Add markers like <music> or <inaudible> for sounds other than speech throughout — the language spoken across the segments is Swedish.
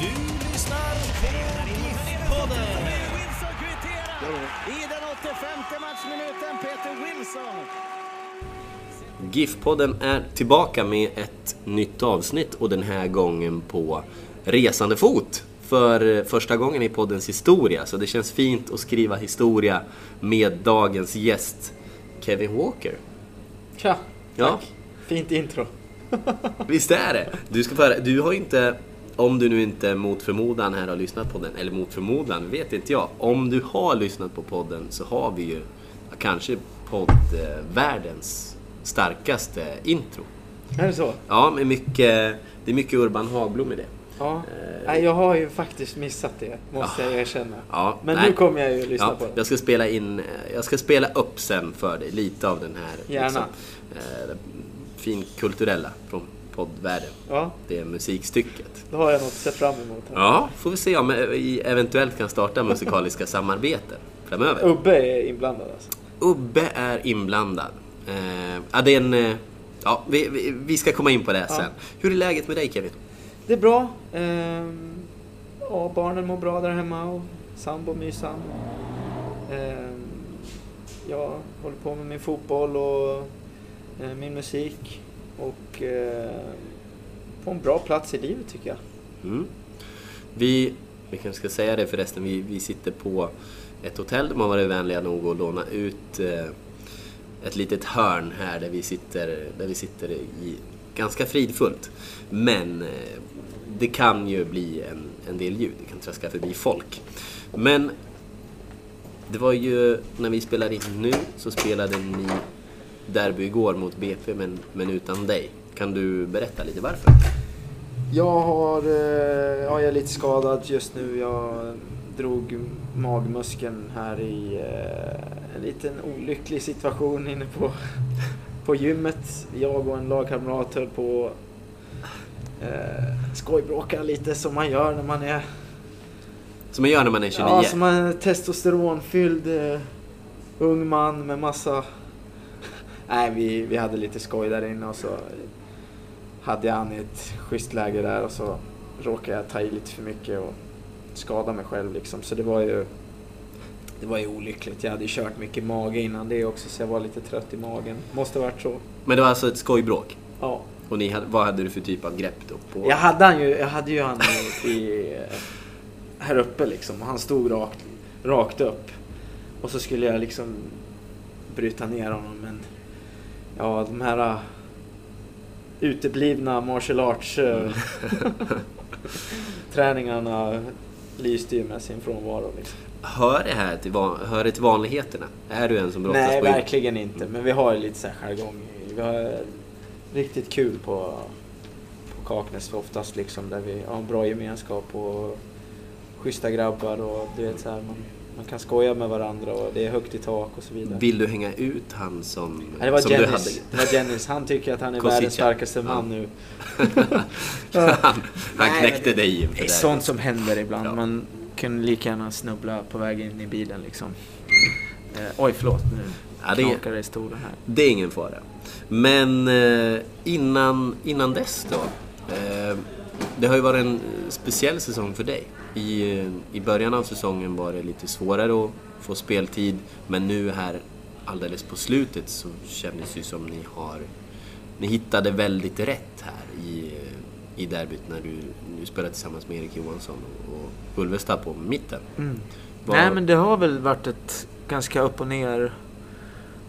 Du lyssnar på GIF-podden. I den 85 matchminuten Peter Wilson. GIF-podden är tillbaka med ett nytt avsnitt och den här gången på resande fot. För första gången i poddens historia, så det känns fint att skriva historia med dagens gäst Kevin Walker. Tja, Ja. tack. Fint intro. Visst är det? Du, ska få höra, du har inte, om du nu inte mot förmodan här har lyssnat på den, eller mot förmodan vet inte jag. Om du har lyssnat på podden så har vi ju kanske poddvärldens starkaste intro. Är det så? Ja, med mycket, det är mycket Urban Hagblom i det. Ja. Nej, jag har ju faktiskt missat det, måste jag erkänna. Ja, Men nej. nu kommer jag ju lyssna Ja, på det. jag ska spela in, jag ska spela upp sen för dig lite av den här Gärna. eh, finkulturella från poddvärlden. Ja, Det är musikstycket. då har jag något att se fram emot. Här. Ja, får vi se om vi eventuellt kan starta musikaliska samarbeten framöver. Ubbe är inblandad alltså. Ubbe är inblandad. Eh, ja, det är en, eh, ja, vi, vi, vi ska komma in på det sen. Hur är läget med dig Kevin? Det är bra. Ehm, ja, barnen mår bra där hemma och sambo mysan. Ehm, jag håller på med min fotboll och eh, min musik. Och eh, på en bra plats i livet tycker jag. Mm. Vi, vi kanske ska säga det förresten, vi, vi sitter på ett hotell. De har varit vänliga nog att låna ut eh, ett litet hörn här där vi sitter, där vi sitter i, ganska fridfullt. Men eh, det kan ju bli en, en del ljud, det kan traska förbi folk. Men det var ju, när vi spelade in nu så spelade ni derby igår mot BP men, men utan dig. Kan du berätta lite varför? Jag har, eh, ja, jag är lite skadad just nu. Jag drog magmuskeln här i eh, en liten olycklig situation inne på, <laughs> på gymmet. Jag och en lagkamrat höll på eh, skojbråka lite som man gör när man är Som man gör när man är 29. Ja, som en testosteronfylld eh, ung man med massa... Nej, vi, vi hade lite skoj där inne och så hade jag han i ett schysst läge där och så råkade jag ta i lite för mycket och skada mig själv liksom. Så det var ju... Det var ju olyckligt. Jag hade ju kört mycket mage innan det också så jag var lite trött i magen. Måste varit så. Men det var alltså ett skojbråk? Ja. Och ni vad hade du för typ av grepp då? På? Jag hade, han ju, jag hade ju han i, i, här uppe liksom och han stod rakt, rakt upp. Och så skulle jag liksom bryta ner honom men ja de här uh, uteblivna martial arts uh, <laughs> träningarna lyste ju med sin frånvaro. Liksom. Hör det här till, van, hör det till vanligheterna? Är du en som brottas Nej, på verkligen inte. Men vi har ju lite så här jargong. Vi har riktigt kul på, på Kaknäs oftast liksom. Där vi har en bra gemenskap och schyssta grabbar och du vet så här. Man, man kan skoja med varandra och det är högt i tak och så vidare. Vill du hänga ut han som, Ja, det var som du Dennis. hade? Det var Dennis. Han tycker att han är <laughs> världens starkaste man nu. <laughs> han han Nej, knäckte dig inför Det är det. sånt som händer ibland. Ja. Man kunde lika gärna snubbla på väg in i bilen liksom. Eh, oj, förlåt. Nu Ja, det- knakar det i stolen här. Det är ingen fara. Men eh, innan, innan dess då? Eh, det har ju varit en speciell säsong för dig. I, I början av säsongen var det lite svårare att få speltid. Men nu här alldeles på slutet så kändes det som ni har... Ni hittade väldigt rätt här i, i derbyt när du, du spelade tillsammans med Erik Johansson och, Ulvestad på mitten. Vad- Nej men det har väl varit ett ganska upp och ner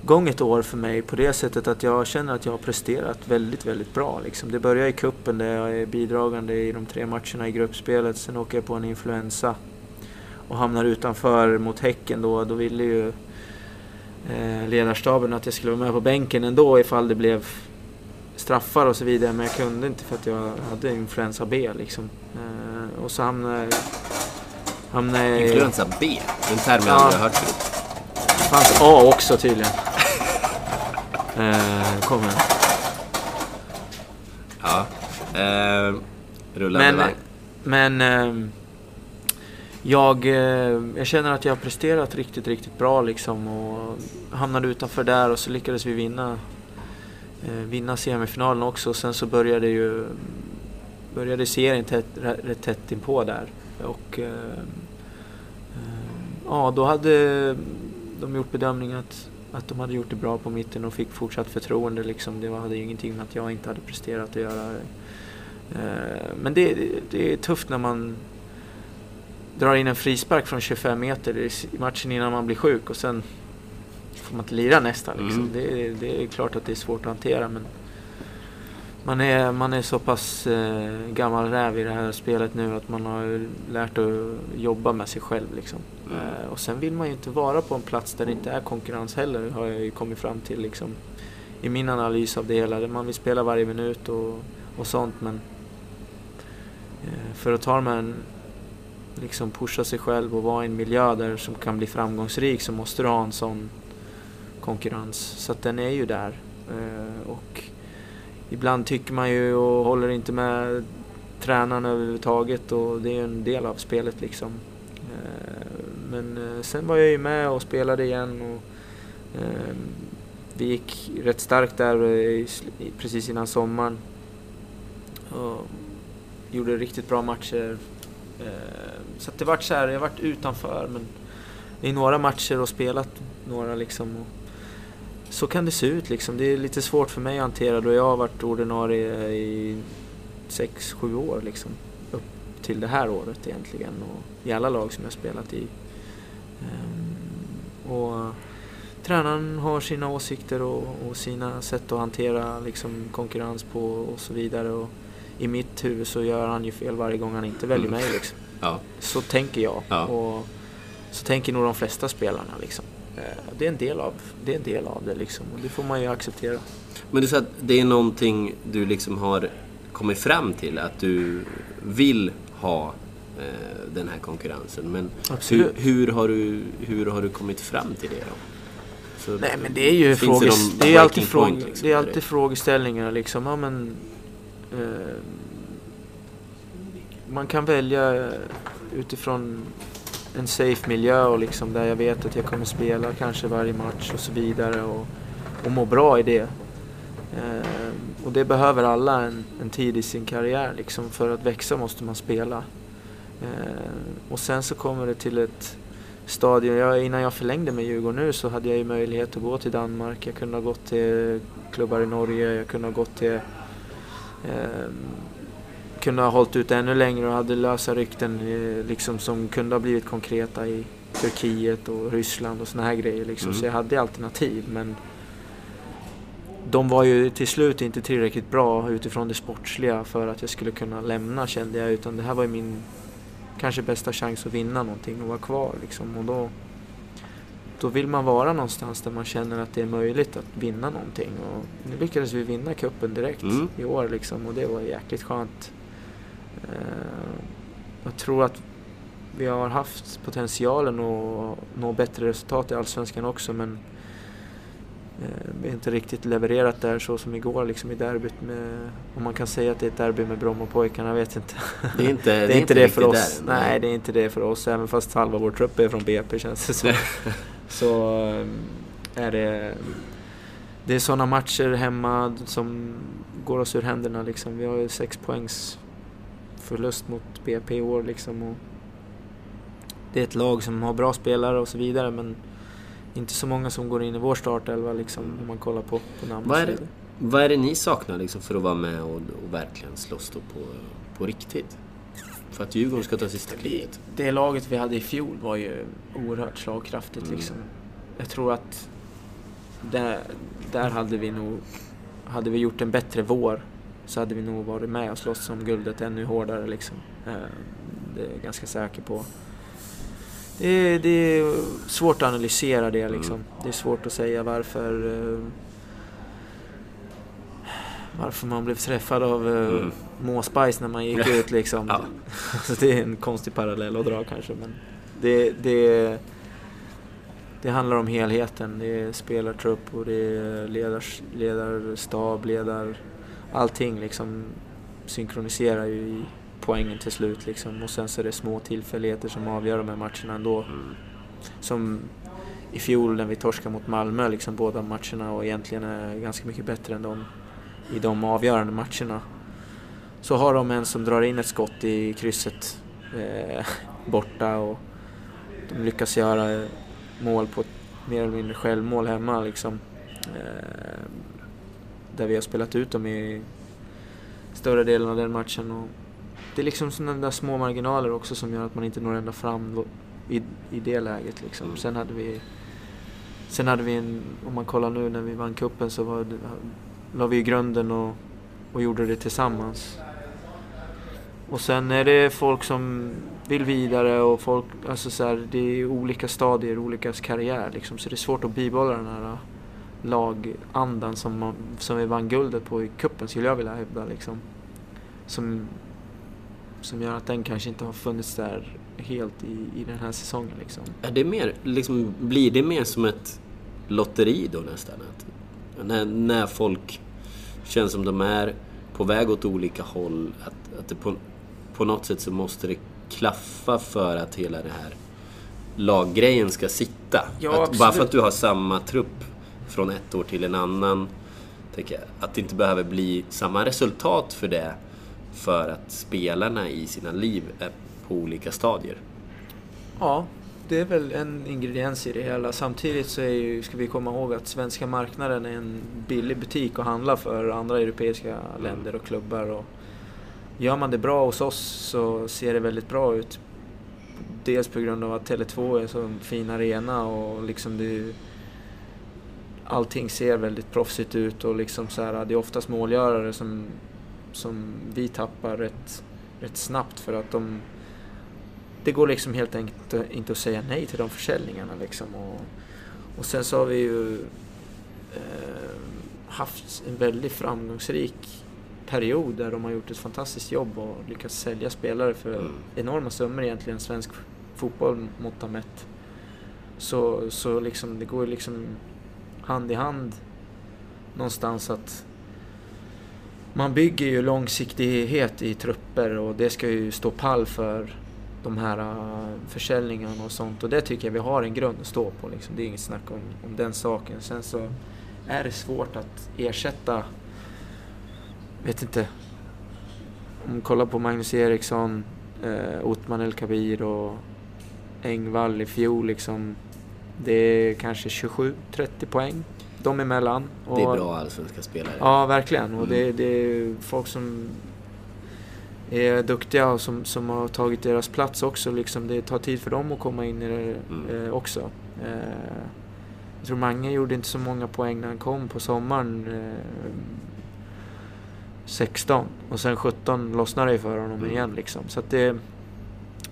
gång ett år för mig på det sättet att jag känner att jag har presterat väldigt, väldigt bra. Liksom. Det börjar i kuppen där jag är bidragande i de tre matcherna i gruppspelet. Sen åker jag på en influensa och hamnar utanför mot Häcken då. Då ville ju eh, ledarstaben att jag skulle vara med på bänken ändå ifall det blev straffar och så vidare. Men jag kunde inte för att jag hade influensa B liksom. Eh, och så hamnade jag... Hamnade Influensa B, en term jag Ja. aldrig har hört förut. det fanns A också tydligen. Eh, kom igen. Ja. Eh, rullande Men, vagn. men ehm, jag, eh, jag känner att jag har presterat riktigt, riktigt bra liksom och hamnade utanför där och så lyckades vi vinna, eh, vinna semifinalen också. Sen så började ju började serien tätt, rätt tätt inpå där. Och eh, eh, ja, då hade de gjort bedömningen att, att de hade gjort det bra på mitten och fick fortsatt förtroende. Liksom. Det hade ju ingenting med att jag inte hade presterat att göra. Eh, Men det, det- är tufft när man drar in en frispark från 25 meter i matchen innan man blir sjuk och sen får man inte lira nästa. Liksom. Mm. Det, det är klart att det är svårt att hantera men man är, man är så pass eh, gammal räv i det här spelet nu att man har lärt att jobba med sig själv. Liksom. Mm. Eh, och sen vill man ju inte vara på en plats där det inte är konkurrens heller har jag ju kommit fram till liksom, i min analys av det hela. Man vill spela varje minut och, och sånt men eh, för att ta de här liksom pusha sig själv och vara i en miljö där som kan bli framgångsrik så måste du ha en sån konkurrens. Så att den är ju där. Eh, och ibland tycker man ju och håller inte med tränaren överhuvudtaget och det är ju en del av spelet liksom. Men eh, sen var jag ju med och spelade igen och eh, gick rätt starkt där eh, precis innan sommaren. Och gjorde riktigt bra matcher. Eh, så att det vart så här, jag vart utanför men i några matcher och spelat några liksom. Och så kan det se ut liksom. Det är lite svårt för mig att hantera då jag har varit ordinarie i 6-7 år liksom. Upp till det här året egentligen och i alla lag som jag spelat i. Ehm, och tränaren har sina åsikter och, och sina sätt att hantera liksom, konkurrens på och så vidare. Och I mitt huvud så gör han ju fel varje gång han inte väljer Mm. mig. Liksom. <laughs> Ja. Så tänker jag. Ja. Och så tänker nog de flesta spelarna. Liksom. Eh, Det, är en del av, det är en del av det liksom. och det får man ju acceptera. Men du sa att det är någonting du liksom har kommit fram till, att du vill ha den här konkurrensen. Men hur, hur, har du, hur har du kommit fram till det då? Så, Nej men det är ju fråges, någon det, är alltid fråg, liksom, det är alltid frågeställningar liksom. Ja, men, eh, man kan välja eh, utifrån en safe miljö och liksom där jag vet att jag kommer spela kanske varje match och så vidare och, och må bra i det. Eh, och det behöver alla en, en tid i sin karriär liksom. För att växa måste man spela. Eh, och sen så kommer det till ett stadium. Jag, innan jag förlängde med Djurgården nu så hade jag ju möjlighet att gå till Danmark. Jag kunde ha gått till klubbar i Norge. Jag kunde ha gått till... Eh, kunde ha hållit ut ännu längre och hade lösa rykten eh, liksom, som kunde ha blivit konkreta i Turkiet och Ryssland och såna här grejer. Liksom. Mm. Så jag hade alternativ men de var ju till slut inte tillräckligt bra utifrån det sportsliga för att jag skulle kunna lämna kände jag. Utan det här var ju min kanske bästa chans att vinna någonting och vara kvar. Liksom. Och då, då vill man vara någonstans där man känner att det är möjligt att vinna någonting. Och nu lyckades vi vinna kuppen direkt Mm. i år liksom, och det var jäkligt skönt. Eh, jag tror att vi har haft potentialen att nå bättre resultat i Allsvenskan också men vi har inte riktigt levererat där så som igår liksom i derbyt med, om man kan säga att det är ett derby med Brommapojkarna, jag vet inte. <laughs> Det är inte <laughs> det är inte det för oss. där, nej, det är inte det för oss. Även fast halva vår trupp är från BP känns det som. <laughs> så eh, är det... Det är sådana matcher hemma som går oss ur händerna liksom. Vi har ju sex poängs förlust mot BP i år liksom. Och det är ett lag som har bra spelare och så vidare men inte så många som går in i vår startelva liksom om man kollar på, på namn Vad är, det, vad är det ni saknar liksom för att vara med och, och verkligen slåss då på, på riktigt? För att Djurgården ska ta sista klivet? Det laget vi hade i fjol var ju oerhört slagkraftigt Mm. liksom. Jag tror att där, där hade vi nog, hade vi gjort en bättre vår så hade vi nog varit med och slåss om guldet ännu hårdare liksom. Eh, det är jag ganska säker på. Det är, det är svårt att analysera det liksom. Mm. Det är svårt att säga varför eh, varför man blev träffad av eh, Mm. måsbajs när man gick <laughs> ut liksom. Ja. <laughs> Så det är en konstig parallell att dra kanske men det, det, det handlar om helheten. Det är spelartrupp och det är ledars, ledarstab, ledar... Allting liksom synkroniserar ju i poängen till slut liksom. Och sen så är det små tillfälligheter som avgör de här matcherna ändå. Mm. Som i fjol när vi torskade mot Malmö, liksom båda matcherna och egentligen är ganska mycket bättre än de i de avgörande matcherna. Så har de en som drar in ett skott i krysset eh, borta och de lyckas göra mål på ett mer eller mindre självmål hemma liksom. Eh, där vi har spelat ut dem i större delen av den matchen. Och det är liksom sådana där små marginaler också som gör att man inte når ända fram i, i det läget liksom. Mm. Sen hade vi Sen hade vi en, om man kollar nu när vi vann kuppen så var det, la vi i grunden och, och gjorde det tillsammans. Och sen är det folk som vill vidare och folk, alltså så här, det är olika stadier, olika karriär liksom. Så det är svårt att bibehålla den här lagandan som, man, som vi vann guldet på i kuppen skulle jag vilja hävda liksom. Som, som gör att den kanske inte har funnits där helt i, i den här säsongen liksom. Är det mer, liksom, blir det mer som ett lotteri då nästan? Att, när, när folk känns som de är på väg åt olika håll, att, att det på, på något sätt så måste det klaffa för att hela det här laggrejen ska sitta. Ja, att, bara för att du har samma trupp från ett år till en annan, tänker jag, att det inte behöver bli samma resultat för det för att spelarna i sina liv är på olika stadier. Ja, det är väl en ingrediens i det hela. Samtidigt så ju, ska vi komma ihåg att svenska marknaden är en billig butik att handla för andra europeiska länder och klubbar. Och gör man det bra hos oss så ser det väldigt bra ut. Dels på grund av att Tele2 är så en fin arena och liksom det allting ser väldigt proffsigt ut och liksom så här, det är oftast målgörare som, som vi tappar rätt, rätt snabbt för att de det går liksom helt enkelt inte att säga nej till de försäljningarna liksom. Och, och sen så har vi ju eh, haft en väldigt framgångsrik period där de har gjort ett fantastiskt jobb och lyckats sälja spelare för Mm. enorma summor egentligen, svensk fotboll mått mätt. Så, så liksom, det går ju liksom hand i hand någonstans att man bygger ju långsiktighet i trupper och det ska ju stå pall för de här äh, försäljningarna och sånt. Och det tycker jag vi har en grund att stå på. Liksom. Det är inget snack om, om den saken. Sen så är det svårt att ersätta, vet inte, om man kollar på Magnus Eriksson, äh, eh, Otman El Kabir och Engvall i fjol liksom. Det är kanske 27-30 poäng de emellan. Det är Och- bra allsvenska spelare. Ja, verkligen. Och Mm. det, det är folk som är duktiga och som, som har tagit deras plats också. Liksom. Det tar tid för dem att komma in i det Mm. eh, också. Eh, jag tror Mange gjorde inte så många poäng när han kom på sommaren. Eh, 16 och sen 17 lossnade det för honom Mm. igen. Liksom. Så det,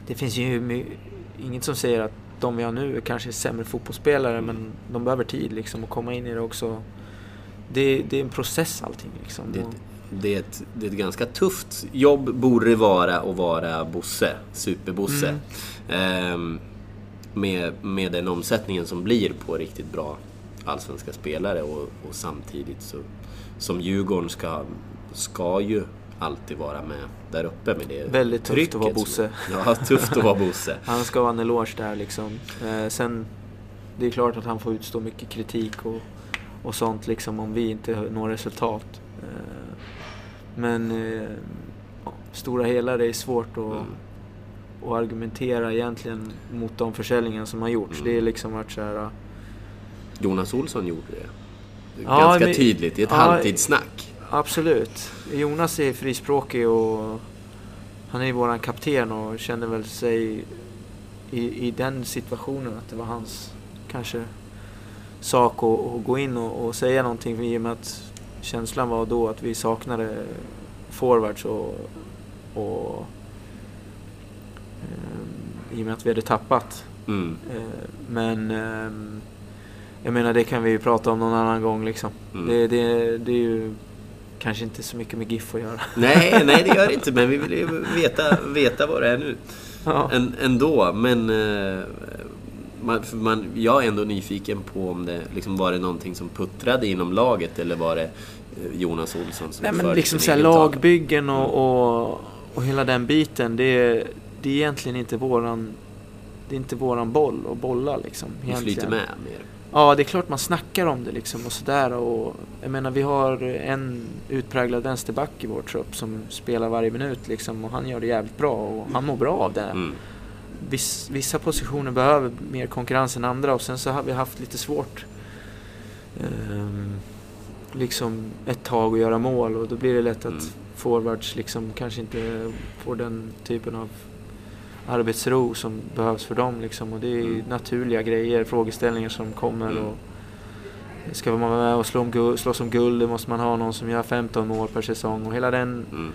det finns ju inget som säger att de vi har nu är kanske är sämre fotbollsspelare men de behöver tid liksom att komma in i det också. Det, det är en process allting liksom. Det, det, är ett, det är ett ganska tufft jobb borde det vara att vara Bosse, superbosse. Mm. Ehm, med, med den omsättningen som blir på riktigt bra allsvenska spelare och, och samtidigt så som Djurgården ska, ska ju alltid vara med där uppe med det Väldigt tufft trycket att vara Bosse. Ja, tufft att vara Bosse. <laughs> Han ska ha en eloge där liksom. Eh, sen, det är klart att han får utstå mycket kritik och, och sånt liksom om vi inte når resultat. Eh, men eh, ja, stora hela det är svårt att, Mm. att argumentera egentligen mot de försäljningar som har gjorts. Mm. Det är liksom varit så här, Jonas Olsson gjorde det. Ja, Ganska men- tydligt i ett ja, halvtidssnack. Absolut. Jonas är frispråkig och han är ju våran kapten och känner väl sig i, i den situationen att det var hans kanske sak att, att gå in och, och säga någonting i och med att känslan var då att vi saknade forwards och, och eh, i och med att vi hade tappat. Mm. Eh, men eh, jag menar det kan vi ju prata om någon annan gång liksom. Mm. Det, det, det är ju kanske inte så mycket med GIF att göra. <laughs> Nej, nej det gör det inte. Men vi vill ju veta, veta vad det är nu. Ja. Än, ändå, men... eh, Man, man, jag är ändå nyfiken på om det liksom var det någonting som puttrade inom laget eller var det eh, Jonas Olsson som Nej men liksom så här, lagbyggen och, och, och hela den biten. Det är, det är egentligen inte våran... Det är inte våran boll att bolla liksom. Ni flyter egentligen. med mer. Ja, det är klart man snackar om det liksom och sådär. Och, jag menar, vi har en utpräglad vänsterback i vår trupp som spelar varje minut liksom och han gör det jävligt bra och han mår bra av det. Mm. Viss, vissa positioner behöver mer konkurrens än andra och sen så har vi haft lite svårt ehm, liksom ett tag att göra mål och då blir det lätt att Mm. forwards liksom kanske inte får den typen av arbetsro som behövs för dem liksom och det är Mm. naturliga grejer, frågeställningar som kommer Mm. och ska man vara med och slå om guld, slåss om guld då måste man ha någon som gör 15 mål per säsong och hela den Mm.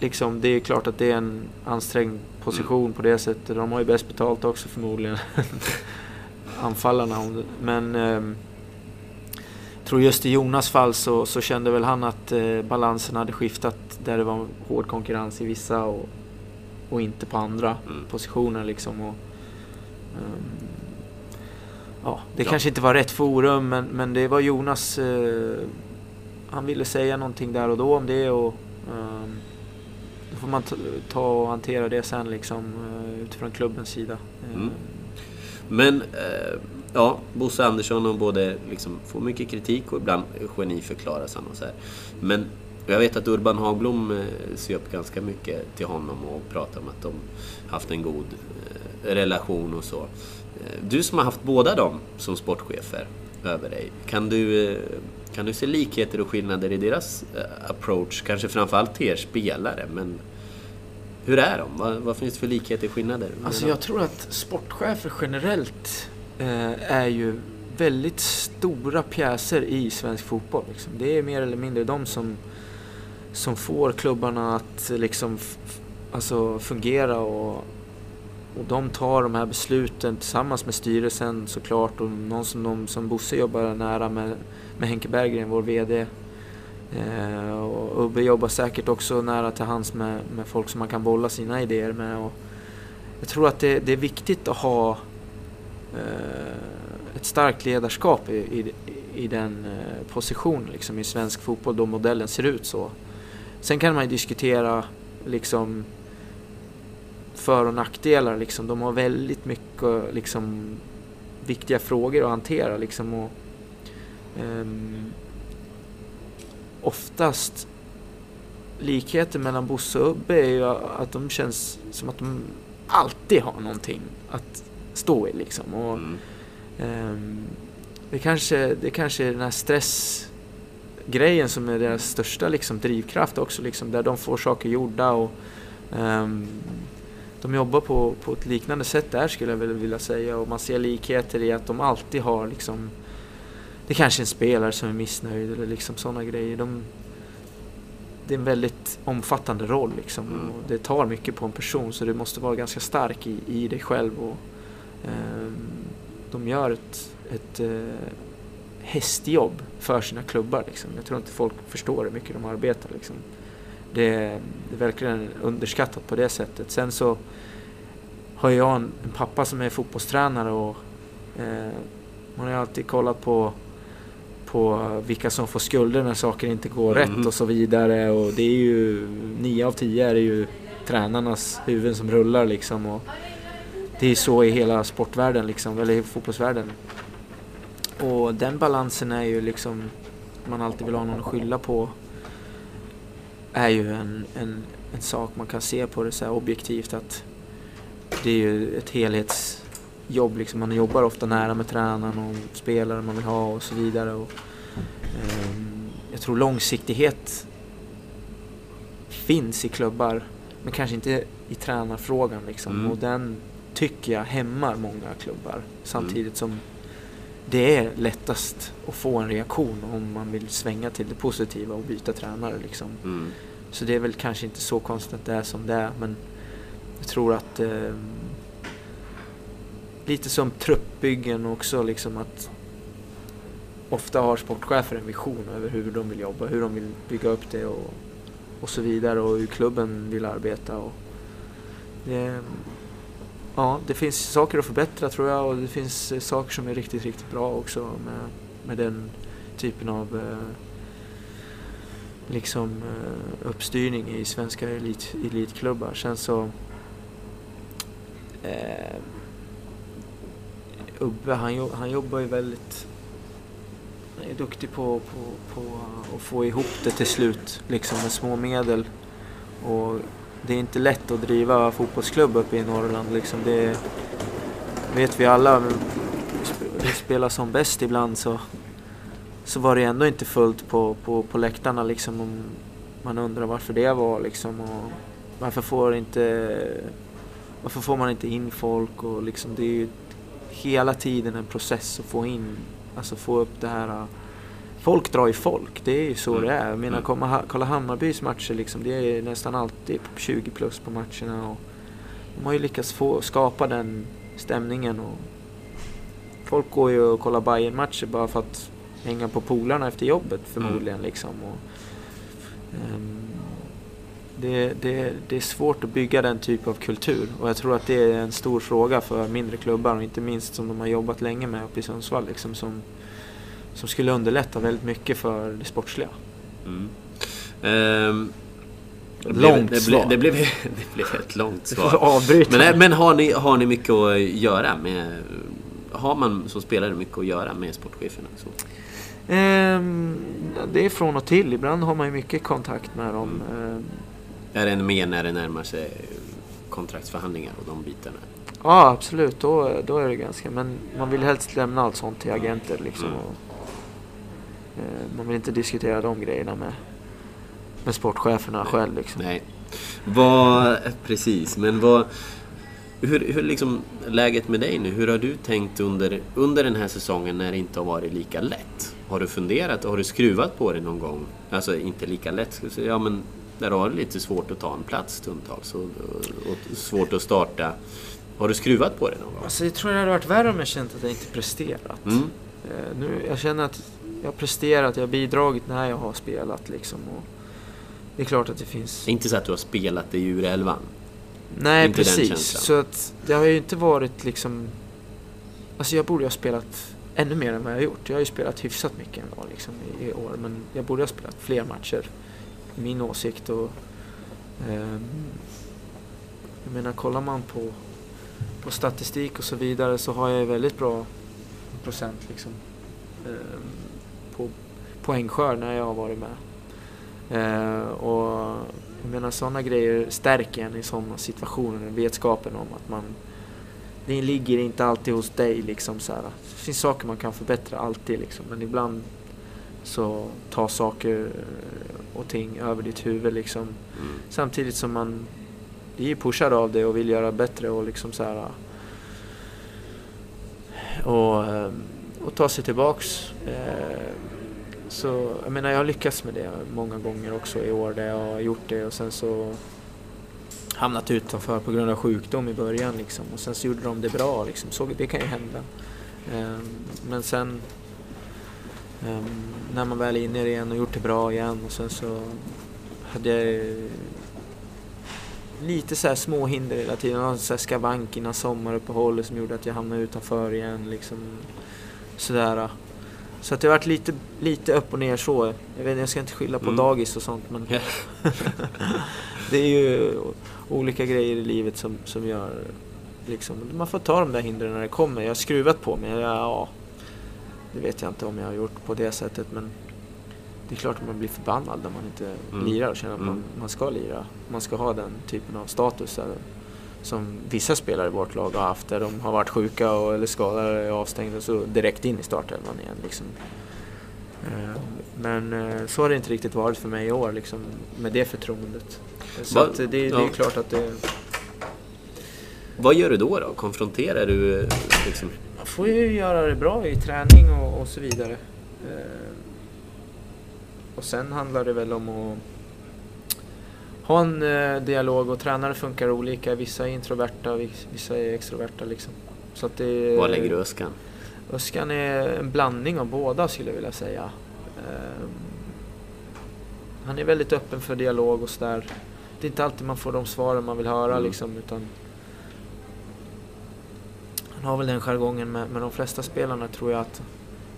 liksom, det är klart att det är en ansträngd position på det sättet. De har ju bäst betalt också förmodligen. <laughs> Anfallarna. Men jag tror just i Jonas fall så, så kände väl han att eh, balansen hade skiftat där det var hård konkurrens i vissa och, och inte på andra Mm. positioner liksom. Och, ehm, ja, det Ja. kanske inte var rätt forum men, men det var Jonas eh, han ville säga någonting där och då om det och ehm, då får man ta, och hantera det sen liksom eh, utifrån klubbens sida. Mm. Ehm, Men, eh, ja, Bosse Andersson och både liksom får mycket kritik och ibland geniförklaras han och så här. Men jag vet att Urban Hagblom eh, ser upp ganska mycket till honom och pratar om att de haft en god eh, relation och så. Eh, Du som har haft båda dem som sportchefer över dig, kan du, kan du se likheter och skillnader i deras approach? Kanske framförallt till er spelare, men hur är de? Vad, vad finns det för likheter och skillnader? Alltså jag tror att sportchefer generellt eh, är ju väldigt stora pjäser i svensk fotboll. Liksom. Det är mer eller mindre de som, som får klubbarna att liksom alltså fungera och, och de tar de här besluten tillsammans med styrelsen såklart och någon som, de, som Bosse jobbar nära med, med Henke Berggren, vår VD. Eh, och Ubbe jobbar säkert också nära till hands med, med folk som man kan bolla sina idéer med. Och jag tror att det, det är viktigt att ha eh, ett starkt ledarskap i, i, i den eh, positionen liksom, i svensk fotboll då modellen ser ut så. Sen kan man ju diskutera liksom för och nackdelar. Liksom. De har väldigt mycket liksom, viktiga frågor att hantera. Liksom, och, ehm, oftast likheten mellan Bosse och Ubbe är ju att de känns som att de alltid har någonting att stå i. Liksom. Och, Mm. ehm, det, kanske, det kanske är den här stressgrejen som är deras största liksom, drivkraft också. Liksom, där de får saker gjorda och ehm, de jobbar på, på ett liknande sätt där skulle jag vilja säga. Och man ser likheter i att de alltid har liksom det kanske är en spelare som är missnöjd eller liksom sådana grejer. De, det är en väldigt omfattande roll liksom. Mm. Och det tar mycket på en person så du måste vara ganska stark i, i dig själv. Och, ehm, de gör ett, ett eh, hästjobb för sina klubbar. Liksom. Jag tror inte folk förstår hur mycket de arbetar. Liksom. Det, det är verkligen underskattat på det sättet. Sen så har jag en, en pappa som är fotbollstränare och eh, man har alltid kollat på på vilka som får skulder när saker inte går Mhm. rätt och så vidare. Och det är ju nio av tio är det ju tränarnas huvuden som rullar liksom. Och det är så i hela sportvärlden liksom, eller i fotbollsvärlden. Och den balansen är ju liksom, man alltid vill ha någon att skylla på. Är ju en, en, en sak man kan se på det så objektivt att det är ju ett helhetsjobb liksom. Man jobbar ofta nära med tränaren och spelare man vill ha och så vidare. Och, ehm, jag tror långsiktighet finns i klubbar men kanske inte i tränarfrågan liksom. Mm. Och den tycker jag hämmar många klubbar. Samtidigt som det är lättast att få en reaktion om man vill svänga till det positiva och byta tränare. Liksom. Mm. Så det är väl kanske inte så konstigt att det är som det är. Men jag tror att eh, lite som truppbyggen också liksom att ofta har sportchefer en vision över hur de vill jobba, hur de vill bygga upp det och, och så vidare och hur klubben vill arbeta. Och det, ja, det finns saker att förbättra tror jag och det finns eh, saker som är riktigt, riktigt bra också med, med den typen av eh, liksom eh, uppstyrning i svenska elit, elitklubbar. Sen så eh, Ubbe han, han jobbar ju väldigt han är duktig på, på, på att få ihop det till slut liksom med små medel. Och det är inte lätt att driva fotbollsklubb uppe i Norrland. Liksom det vet vi alla. men vi spelar som bäst ibland så, så var det ändå inte fullt på, på, på läktarna. Liksom, man undrar varför det var. Liksom, och varför, får inte, varför får man inte in folk? Och liksom, det är ju hela tiden en process att få in, alltså få upp det här Folk drar ju folk, det är ju så Mm. det är. Jag menar, Mm. komma, kolla Hammarbys matcher liksom, det är nästan alltid 20 plus på matcherna. Och de har ju lyckats få, skapa den stämningen. Och folk går ju och kollar bayern matcher bara för att hänga på polarna efter jobbet förmodligen. Liksom. Och, ehm, det, det, det är svårt att bygga den typ av kultur och jag tror att det är en stor fråga för mindre klubbar och inte minst som de har jobbat länge med uppe i Sundsvall liksom, som, som skulle underlätta väldigt mycket för det sportsliga. Mm. Ehm, det Långt blev, det, svar. blev, det, blev, <laughs> det blev ett långt svar. avbryta. Men, men har, ni, har ni mycket att göra med... Har man som spelare mycket att göra med sportcheferna? Så? Ehm, det är från och till. Ibland har man ju mycket kontakt med dem. Ehm, Är det mer när det närmar sig kontraktsförhandlingar och de bitarna? Ja, absolut. Då, då är det ganska... Men man vill helst lämna allt sånt till agenter liksom. Mm. Och, eh, man vill inte diskutera de grejerna med, med sportcheferna Nej. själv liksom. Nej. Vad, precis, men vad... Hur, hur liksom läget med dig nu? Hur har du tänkt under, under den här säsongen när det inte har varit lika lätt? Har du funderat? Har du skruvat på det någon gång? Alltså inte lika lätt, ska jag säga. Ja, men där har du lite svårt att ta en plats stundtals och, och, och svårt att starta. Har du skruvat på det någon gång? Alltså, jag tror det hade varit värre om jag känt att jag inte presterat. Mm. Eh, nu, jag känner att jag har presterat, jag har bidragit när jag har spelat liksom. Och det är klart att det finns... Det är inte så att du har spelat i ur elvan? Nej, inte precis. Så att det har ju inte varit liksom... Alltså jag borde ha spelat ännu mer än vad jag har gjort. Jag har ju spelat hyfsat mycket ändå liksom i, i år. Men jag borde ha spelat fler matcher. Min åsikt och... ehm, jag menar, kollar man på, på statistik och så vidare så har jag ju väldigt bra procent liksom. ehm, på poängskörd när jag har varit med. Eh, och jag menar sådana grejer stärker en i sådana situationer, vetskapen om att man det ligger inte alltid hos dig liksom så här. Det finns saker man kan förbättra alltid liksom, men ibland så tar saker och ting över ditt huvud liksom. Mm. Samtidigt som man blir pushad av det och vill göra bättre och liksom så här och, eh, och ta sig tillbaks. Eh, så jag menar jag har lyckats med det många gånger också i år där jag har gjort det och sen så hamnat utanför på grund av sjukdom i början liksom och sen så gjorde de det bra liksom. Så det kan ju hända. Ehm, men sen ehm, när man väl är inne i det igen och gjort det bra igen och sen så hade jag lite så här små hinder hela tiden. Jag hade så här skavank innan sommaruppehållet som gjorde att jag hamnade utanför igen liksom. Sådär. Så att det har varit lite, lite upp och ner så. Jag, vet, jag ska inte skylla på Mm. dagis och sånt men <laughs> det är ju olika grejer i livet som, som gör liksom, man får ta de där hindren när det kommer. Jag har skruvat på mig, ja, det vet jag inte om jag har gjort på det sättet men det är klart att man blir förbannad när man inte Mm. lirar och känner att man, Mm. man ska lira. Man ska ha den typen av status där, som vissa spelare i vårt lag har haft där de har varit sjuka och, eller skadade eller avstängda så direkt in i startelvan igen. Liksom. Eh, Men eh, så har det inte riktigt varit för mig i år liksom, med det förtroendet. Så det, det är ja. klart att det... Vad gör du då? då? Konfronterar du liksom, man får ju göra det bra i träning och, och så vidare. Eh, och sen handlar det väl om att ha en eh, dialog och tränare funkar olika. Vissa är introverta, vis- vissa är extroverta liksom. Så att det, Var lägger du Öskan? Öskan är en blandning av båda skulle jag vilja säga. Ehm, han är väldigt öppen för dialog och sådär. Det är inte alltid man får de svaren man vill höra Mm. liksom utan han har väl den jargongen med, med de flesta spelarna tror jag att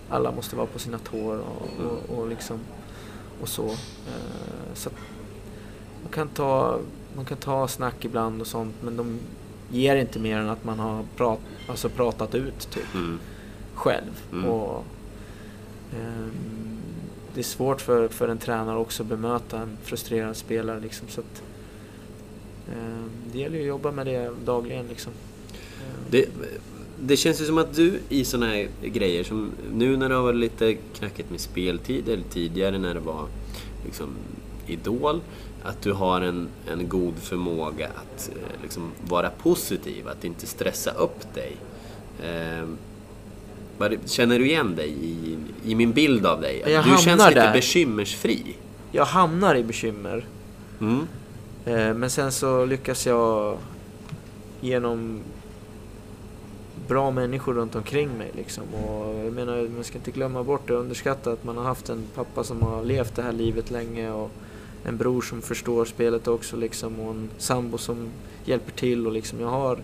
alla måste vara på sina tår och, och, och liksom och så. Eh, så man kan ta man kan ta snack ibland och sånt men de ger inte mer än att man har prat, alltså pratat ut typ Mm. själv. Mm. Och, ehm, det är svårt för, för en tränare också att bemöta en frustrerad spelare. Liksom, så att, ehm, det gäller ju att jobba med det dagligen. Liksom. Ehm, Det, det känns ju som att du i såna här grejer som nu när det har varit lite knackigt med speltid eller tidigare när det var liksom Idol, att du har en, en god förmåga att eh, liksom vara positiv, att inte stressa upp dig. Eh, känner du igen dig i, i min bild av dig? Jag du känns lite där. bekymmersfri. Jag hamnar i bekymmer. Mm. Eh, men sen så lyckas jag genom bra människor runt omkring mig. Liksom. Och jag menar, man ska inte glömma bort och underskatta att man har haft en pappa som har levt det här livet länge och en bror som förstår spelet också liksom, och en sambo som hjälper till. Och liksom, jag, har,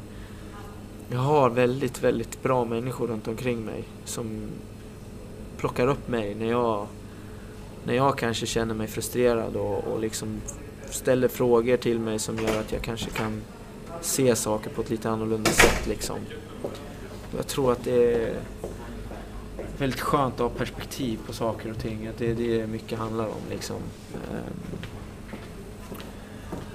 jag har väldigt, väldigt bra människor runt omkring mig som plockar upp mig när jag, när jag kanske känner mig frustrerad och, och liksom ställer frågor till mig som gör att jag kanske kan se saker på ett lite annorlunda sätt. Liksom. Jag tror att det är väldigt skönt att ha perspektiv på saker och ting. Att det är det mycket handlar om. Liksom. Ehm.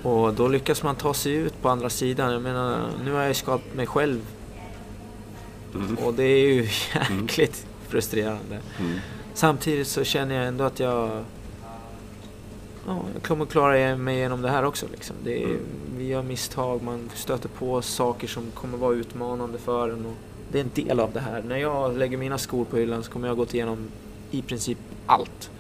Och då lyckas man ta sig ut på andra sidan. Jag menar, nu har jag skapat mig själv Mm. och det är ju <laughs> jäkligt frustrerande. Mm. Samtidigt så känner jag ändå att jag, ja, jag kommer klara mig igenom det här också. Liksom. Det är, vi gör misstag, man stöter på saker som kommer vara utmanande för en. Och det är en del av det här. När jag lägger mina skor på hyllan så kommer jag gått igenom i princip allt.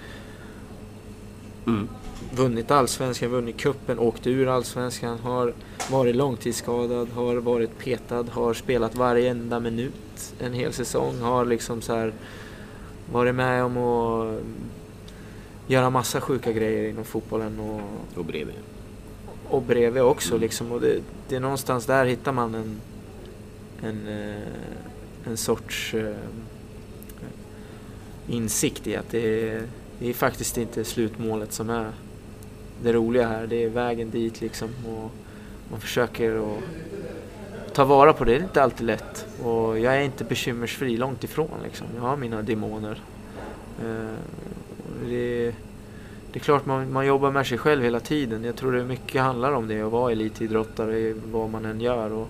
Mm. Vunnit allsvenskan, vunnit kuppen, åkt ur allsvenskan, har varit långtidsskadad, har varit petad, har spelat varje enda minut en hel säsong, har liksom så här varit med om att göra massa sjuka grejer inom fotbollen och, Och bredvid. och bredvid också. Mm. Liksom. Och det, det är någonstans där hittar man en, en, eh, en sorts eh, insikt i att det är, det är faktiskt inte slutmålet som är det roliga här. Det är vägen dit liksom. Och man försöker att ta vara på det. Det är inte alltid lätt. Och jag är inte bekymmersfri, långt ifrån. Liksom. Jag har mina demoner. Eh, det, det är klart man, man jobbar med sig själv hela tiden. Jag tror det mycket handlar om det att vara elitidrottare vad man än gör. Och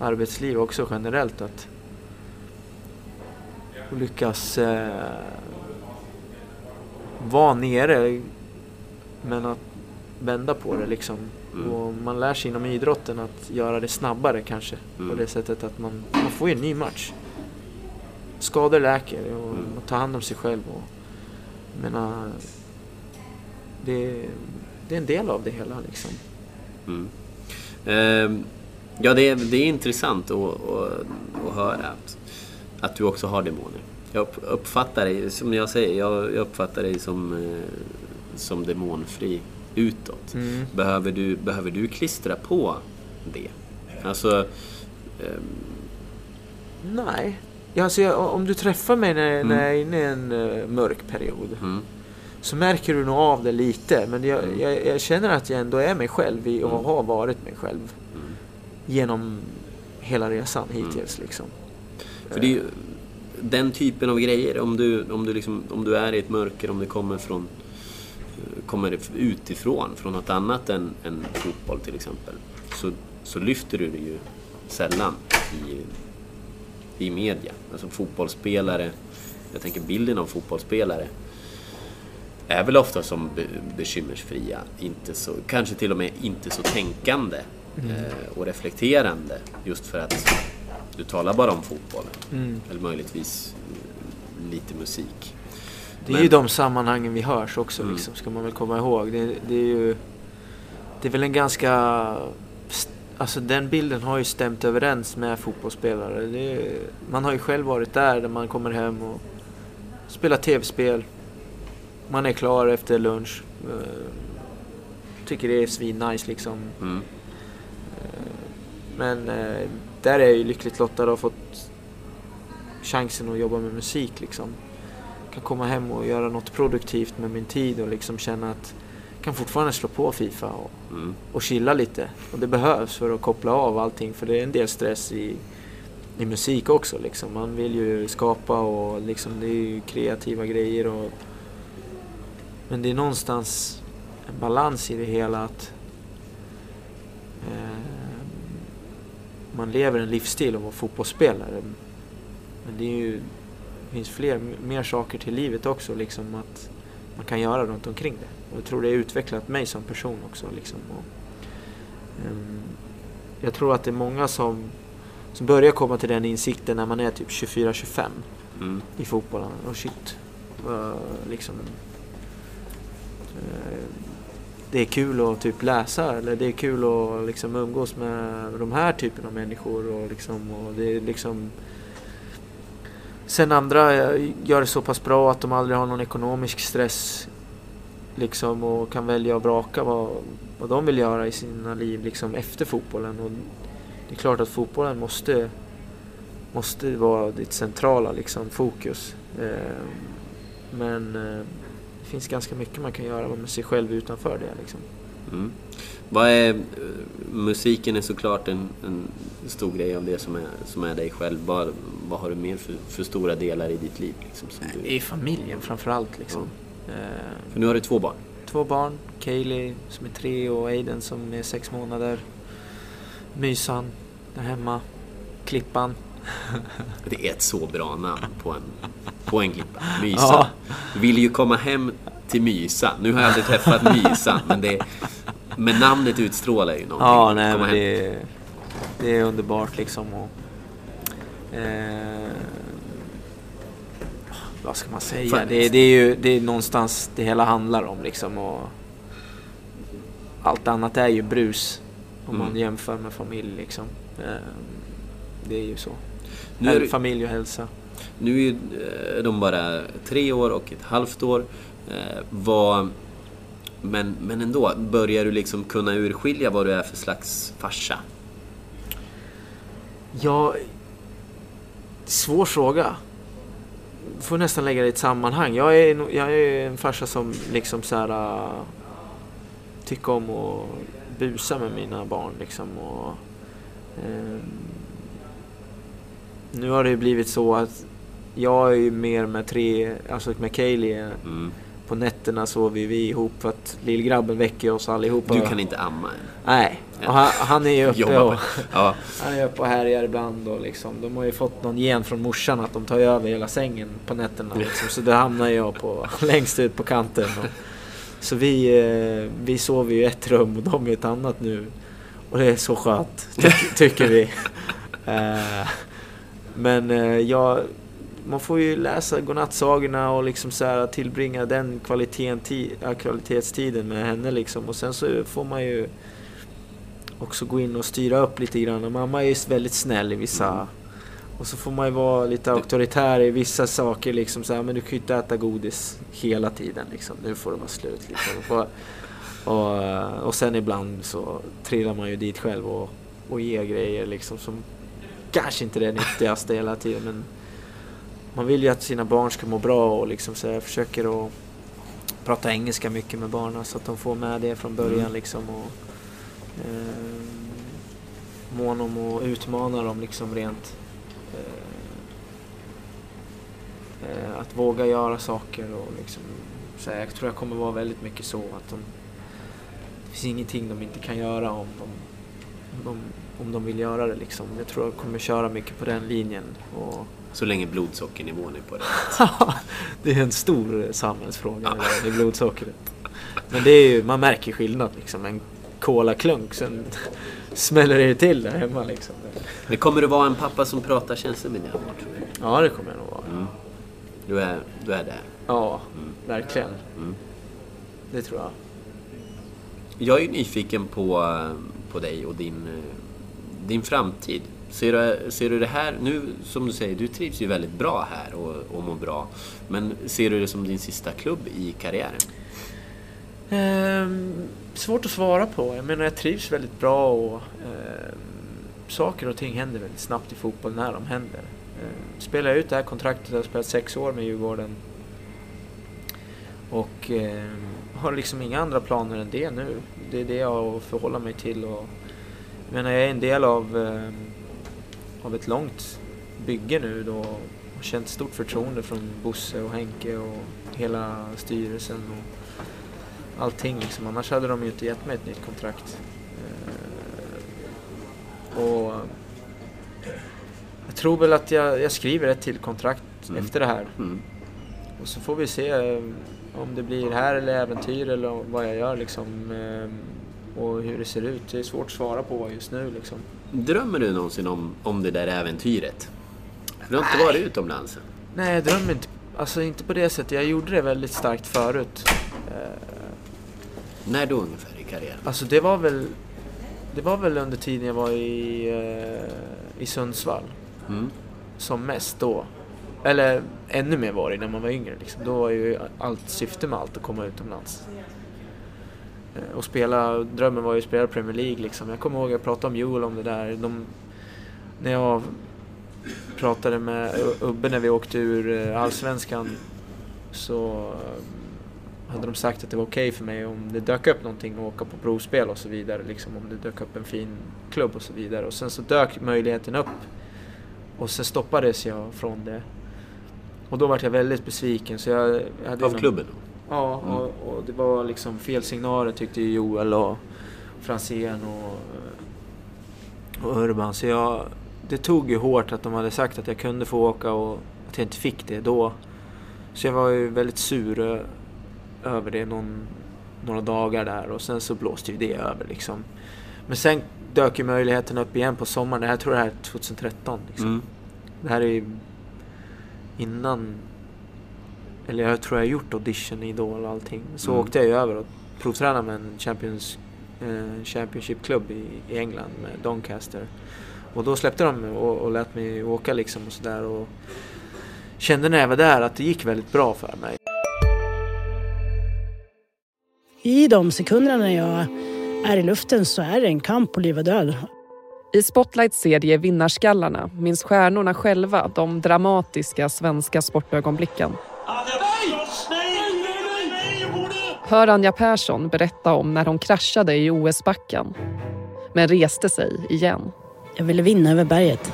arbetsliv också generellt. Att lyckas eh, vara nere men att vända på det liksom. Mm. Och man lär sig inom idrotten att göra det snabbare kanske. Mm. På det sättet att man, man får ju en ny match. Skador läker och Mm. man tar hand om sig själv. Och, menar, det, det är en del av det hela liksom. Mm. Ehm, ja, det är, det är intressant att, att, att höra att, att du också har demoner. Jag upp, uppfattar dig, som jag säger, jag, uppfattar dig som, eh, som demonfri utåt. Mm. Behöver, du, behöver du klistra på det? Alltså, ehm, Nej. Ja, alltså jag, om du träffar mig när, Mm. när jag är inne i en eh, mörk period mm, så märker du nog av det lite. Men jag, Mm. jag, jag känner att jag ändå är mig själv i, och Mm. har varit mig själv mm. Genom hela resan hittills. Liksom. För det är ju den typen av grejer, om du, om du, liksom, om du är i ett mörker, om det kommer från kommer utifrån, från något annat än, än fotboll till exempel, så, så lyfter du det ju sällan i, i media. Alltså fotbollsspelare, jag tänker bilden av fotbollsspelare, är väl ofta som be, bekymmersfria, inte så, kanske till och med inte så tänkande eh, och reflekterande just för att du talar bara om fotboll. Mm. Eller möjligtvis mm, lite musik. Det är Men- ju de sammanhangen vi hörs också Mm. liksom, ska man väl komma ihåg. Det, det är ju... Det är väl en ganska... Alltså den bilden har ju stämt överens med fotbollsspelare. Är, man har ju själv varit där, där man kommer hem och spelar tv-spel. Man är klar efter lunch. eh, Tycker det är svin-nice liksom. Mm. Men eh, där är jag ju lyckligt lottad och har fått chansen att jobba med musik liksom. Kan komma hem och göra något produktivt med min tid och liksom känna att jag kan fortfarande slå på Fifa och, Mm. och chilla lite. Och det behövs för att koppla av allting för det är en del stress i, i musik också liksom. Man vill ju skapa och liksom det är ju kreativa grejer och men det är någonstans en balans i det hela att eh, man lever en livsstil och vara fotbollsspelare. Men det är ju det finns fler, mer saker till livet också liksom att man kan göra runt omkring det. Och jag tror det har utvecklat mig som person också liksom. Och, ehm, jag tror att det är många som, som börjar komma till den insikten när man är typ 24-25 Mm. i fotbollen. Och shit, vad liksom... eh, det är kul att typ läsa eller det är kul att liksom umgås med de här typen av människor och liksom, och det är liksom... Sen andra eh, gör det så pass bra att de aldrig har någon ekonomisk stress liksom och kan välja och vraka vad, vad de vill göra i sina liv liksom efter fotbollen. Och det är klart att fotbollen måste måste vara ditt centrala liksom, fokus. Eh, men eh, finns ganska mycket man kan göra med sig själv utanför det. Liksom. Mm. Vad är, eh, musiken är såklart en, en stor grej av det som är, som är dig själv. Vad, vad har du mer för, för stora delar i ditt liv? Liksom, som du, I familjen framförallt. Liksom. Eh, för nu har du två barn. två barn, Kaylee som är tre och Aiden som är sex månader. Mysan där hemma. Klippan. Det är ett så bra namn på en, på en klippa. Mysan. Ja. Du vill ju komma hem till Mysan. Nu har jag aldrig träffat Mysan, men, det, men namnet utstrålar ju någonting. Ja, nej, Komma men det, är- det är underbart liksom. Och, eh, vad ska man säga? Fan. Det, det är ju det är någonstans det hela handlar om liksom. Och allt annat är ju brus om man Mm. jämför med familj liksom. Eh, det är ju så. Nu är det- Familj och hälsa. Nu är eh, de bara tre år och ett halvt år. Eh, vad, men, men ändå, börjar du liksom kunna urskilja vad du är för slags farsa? Ja, svår fråga. Får nästan lägga det i ett sammanhang. Jag är, jag är en farsa som liksom så här uh, tycker om att busa med mina barn liksom. Och, ehm, nu har det ju blivit så att jag är ju mer med tre, alltså med Kaylee. Mm. På nätterna sover vi ihop för att lillgrabben väcker oss allihopa. Du kan inte amma än. Nej, och han, han är ju uppe och... Ja, Han är uppe och härjar ibland och liksom, de har ju fått någon gen från morsan att de tar över hela sängen på nätterna. Liksom. Så då hamnar jag på, <laughs> längst ut på kanten. Och, så vi, eh, vi sover ju i ett rum och de i ett annat nu. Och det är så skönt, ty- tycker vi. <laughs> Eh, men eh, jag, man får ju läsa godnattsagorna och liksom så här tillbringa den kvaliteten, kvalitetstiden med henne liksom. Och sen så får man ju också gå in och styra upp lite grann. Mamma är ju väldigt snäll i vissa... Mm. Och så får man ju vara lite auktoritär i vissa saker liksom så här, men du kan ju inte äta godis hela tiden liksom. Nu får det vara slut liksom. Och, och, eh, och sen ibland så trillar man ju dit själv och, och ger grejer liksom som kanske inte är det nyttigaste hela tiden men man vill ju att sina barn ska må bra och liksom så jag försöker att prata engelska mycket med barnen så att de får med det från början Mm. liksom och eh, mån om att utmana dem liksom rent eh, eh, att våga göra saker och liksom så här, jag tror jag kommer vara väldigt mycket så att de det finns ingenting de inte kan göra om de, om om de vill göra det liksom. Jag tror jag kommer köra mycket på den linjen. Och så länge blodsockernivån är på det. <laughs> det är en stor samhällsfråga det där med blodsockret. Men det är ju, man märker skillnad liksom. En kolaklunk. Sen <laughs> smäller det till där hemma liksom. Men kommer du vara en pappa som pratar känslor med dina barn? Ja, det kommer jag nog vara. Mm. Du, är, du är där. Ja, verkligen. Mm. Det tror jag. Jag är ju nyfiken på, eh, på dig och din, eh, din framtid. Ser du, ser du det här, nu som du säger, du trivs ju väldigt bra här och, och mår bra. Men ser du det som din sista klubb i karriären? Ehm, svårt att svara på. Jag menar, jag trivs väldigt bra och ehm, saker och ting händer väldigt snabbt i fotboll när de händer. Ehm, spelar jag ut det här kontraktet, jag har spelat sex år med Djurgården och ehm, har liksom inga andra planer än det nu. Det är det jag har att förhålla mig till och jag menar, jag är en del av, ehm, av ett långt bygge nu då och känt stort förtroende från Bosse och Henke och hela styrelsen och allting liksom. Annars hade de ju inte gett mig ett nytt kontrakt. Eh, och jag tror väl att jag, jag skriver ett till kontrakt Mm. efter det här. Mm. Och så får vi se eh, om det blir här eller äventyr eller vad jag gör liksom. Och hur det ser ut. Det är svårt att svara på just nu liksom. Drömmer du någonsin om, om det där äventyret? För du har inte varit utomlands än. Nej, jag drömmer inte. Alltså inte på det sättet. Jag gjorde det väldigt starkt förut. Eh, När då ungefär i karriären? Alltså det var väl Det var väl under tiden jag var i, eh, i Sundsvall Mm. som mest då. Eller ännu mer var det när man var yngre. Liksom. Då var ju allt syfte med allt att komma utomlands. Eh, Och spela, drömmen var ju att spela Premier League liksom. Jag kommer ihåg jag pratade om Joel om det där. De, när jag pratade med Ubbe när vi åkte ur eh, Allsvenskan så eh, hade de sagt att det var okej för mig om det dök upp någonting att åka på provspel och så vidare. Liksom om det dök upp en fin klubb och så vidare. Och sen så dök möjligheten upp. Och sen stoppades jag från det. Och då var jag väldigt besviken. Så jag, jag hade Av någon- klubben då? Ja, och, och det var liksom fel signaler tyckte Joel och Franzén och, och Urban. Så jag, det tog ju hårt att de hade sagt att jag kunde få åka och att jag inte fick det då. Så jag var ju väldigt sur ö- över det någon, några dagar där och sen så blåste ju det över liksom. Men sen dök ju möjligheten upp igen på sommaren. Det här tror jag är 2013. Liksom. Mm. Det här är ju innan... Eller jag tror jag har gjort audition Idol och allting. Så Mm. åkte jag ju över och provtränade med en Champions, eh, Championship-klubb i, i England med Doncaster. Och då släppte de mig och, och lät mig åka liksom och sådär. Och kände när jag var där att det gick väldigt bra för mig. I de sekunderna när jag är i luften så är det en kamp på liv och död. I Spotlights serie Vinnarskallarna minns stjärnorna själva de dramatiska svenska sportögonblicken. Hör Anja Persson berätta om när hon kraschade i OS-backen men reste sig igen. Jag ville vinna över berget.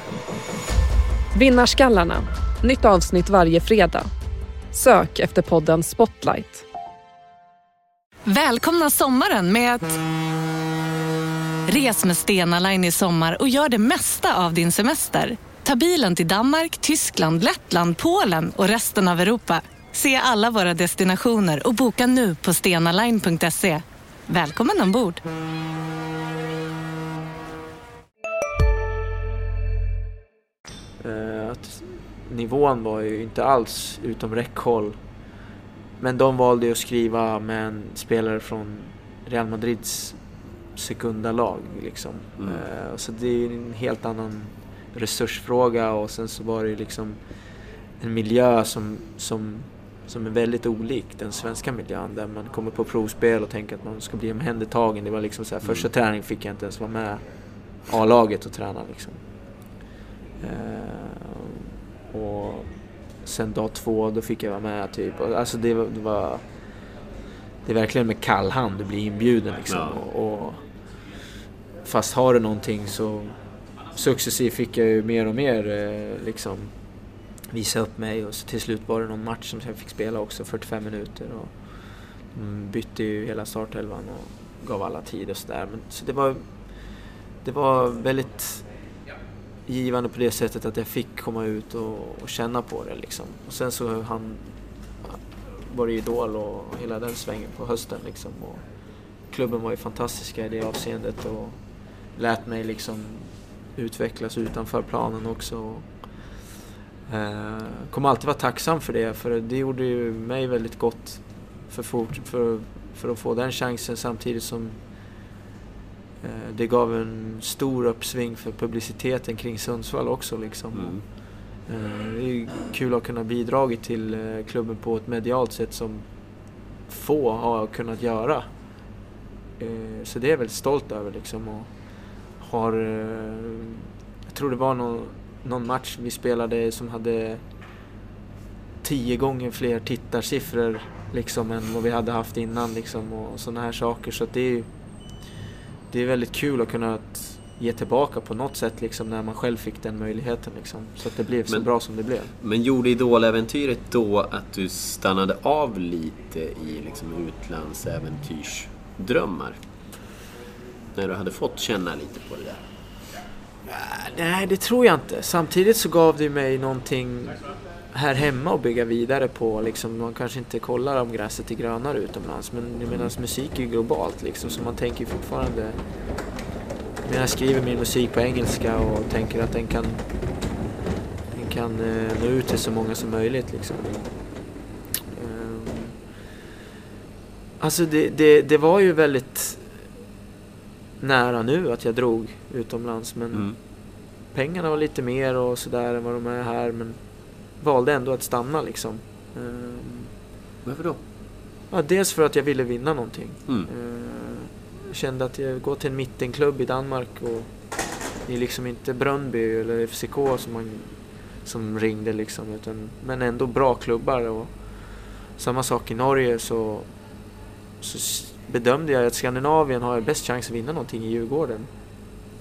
Vinnarskallarna, nytt avsnitt varje fredag. Sök efter podden Spotlight. Välkomna sommaren med att... Res med Stena Line i sommar och gör det mesta av din semester. Ta bilen till Danmark, Tyskland, Lettland, Polen och resten av Europa. Se alla våra destinationer och boka nu på stenaline.se. Välkommen ombord! Eh, att nivån var ju inte alls utom räckhåll. Men de valde ju att skriva med en spelare från Real Madrids sekunda lag. Liksom. Mm. Eh, så det är ju en helt annan resursfråga och sen så var det ju liksom en miljö som, som, som är väldigt olik den svenska miljön där man kommer på provspel och tänker att man ska bli omhändertagen. Det var liksom så här, första träning fick jag inte ens vara med A-laget och träna liksom. Eh, och sen dag två, då fick jag vara med typ. Och, Alltså det, var- det var... Det är verkligen med kall hand du blir inbjuden liksom. Ja. Och, och, fast har du någonting så successivt fick jag ju mer och mer eh, liksom visa upp mig och så till slut var det någon match som jag fick spela också, 45 minuter. Och de bytte ju hela startelvan och gav alla tid och sådär. Så det var, det var väldigt givande på det sättet att jag fick komma ut och, och känna på det liksom. Och sen så han var det Idol och hela den svängen på hösten liksom. Och klubben var ju fantastiska i det avseendet och lät mig liksom utvecklas utanför planen också. Och, eh, kommer alltid vara tacksam för det, för det gjorde ju mig väldigt gott för, fort, för, för att få den chansen samtidigt som eh, det gav en stor uppsving för publiciteten kring Sundsvall också. Liksom. Mm. Eh, det är kul att kunna bidra till eh, klubben på ett medialt sätt som få har kunnat göra. Eh, så det är jag väldigt stolt över liksom. Och har, jag tror det var någon, någon match vi spelade som hade tio gånger fler tittarsiffror liksom än vad vi hade haft innan liksom och sådana här saker. Så det är det är väldigt kul att kunna ge tillbaka på något sätt liksom när man själv fick den möjligheten liksom. Så att det blev så Men- bra som det blev. Men gjorde Idoläventyret då att du stannade av lite i liksom utlandsäventyrsdrömmar? När du hade fått känna lite på det där? Nej, det tror jag inte. Samtidigt så gav det mig någonting här hemma att bygga vidare på. Liksom, man kanske inte kollar om gräset är grönare utomlands, men jag menar, musik är ju globalt liksom, så man tänker ju fortfarande... Men jag skriver min musik på engelska och tänker att den kan, den kan eh, nå ut till så många som möjligt. Liksom. Ehm, Alltså det, det, det var ju väldigt nära nu att jag drog utomlands men Mm. pengarna var lite mer och sådär än vad de är här men valde ändå att stanna liksom. Ehm, Varför då? Ja, dels för att jag ville vinna någonting. Mm. Ehm, jag kände att jag går till en mittenklubb i Danmark och det är liksom inte Brönnby eller FCK som, man, som ringde liksom utan, men ändå bra klubbar och samma sak i Norge så, så bedömde jag att Skandinavien har bäst chans att vinna någonting i Djurgården.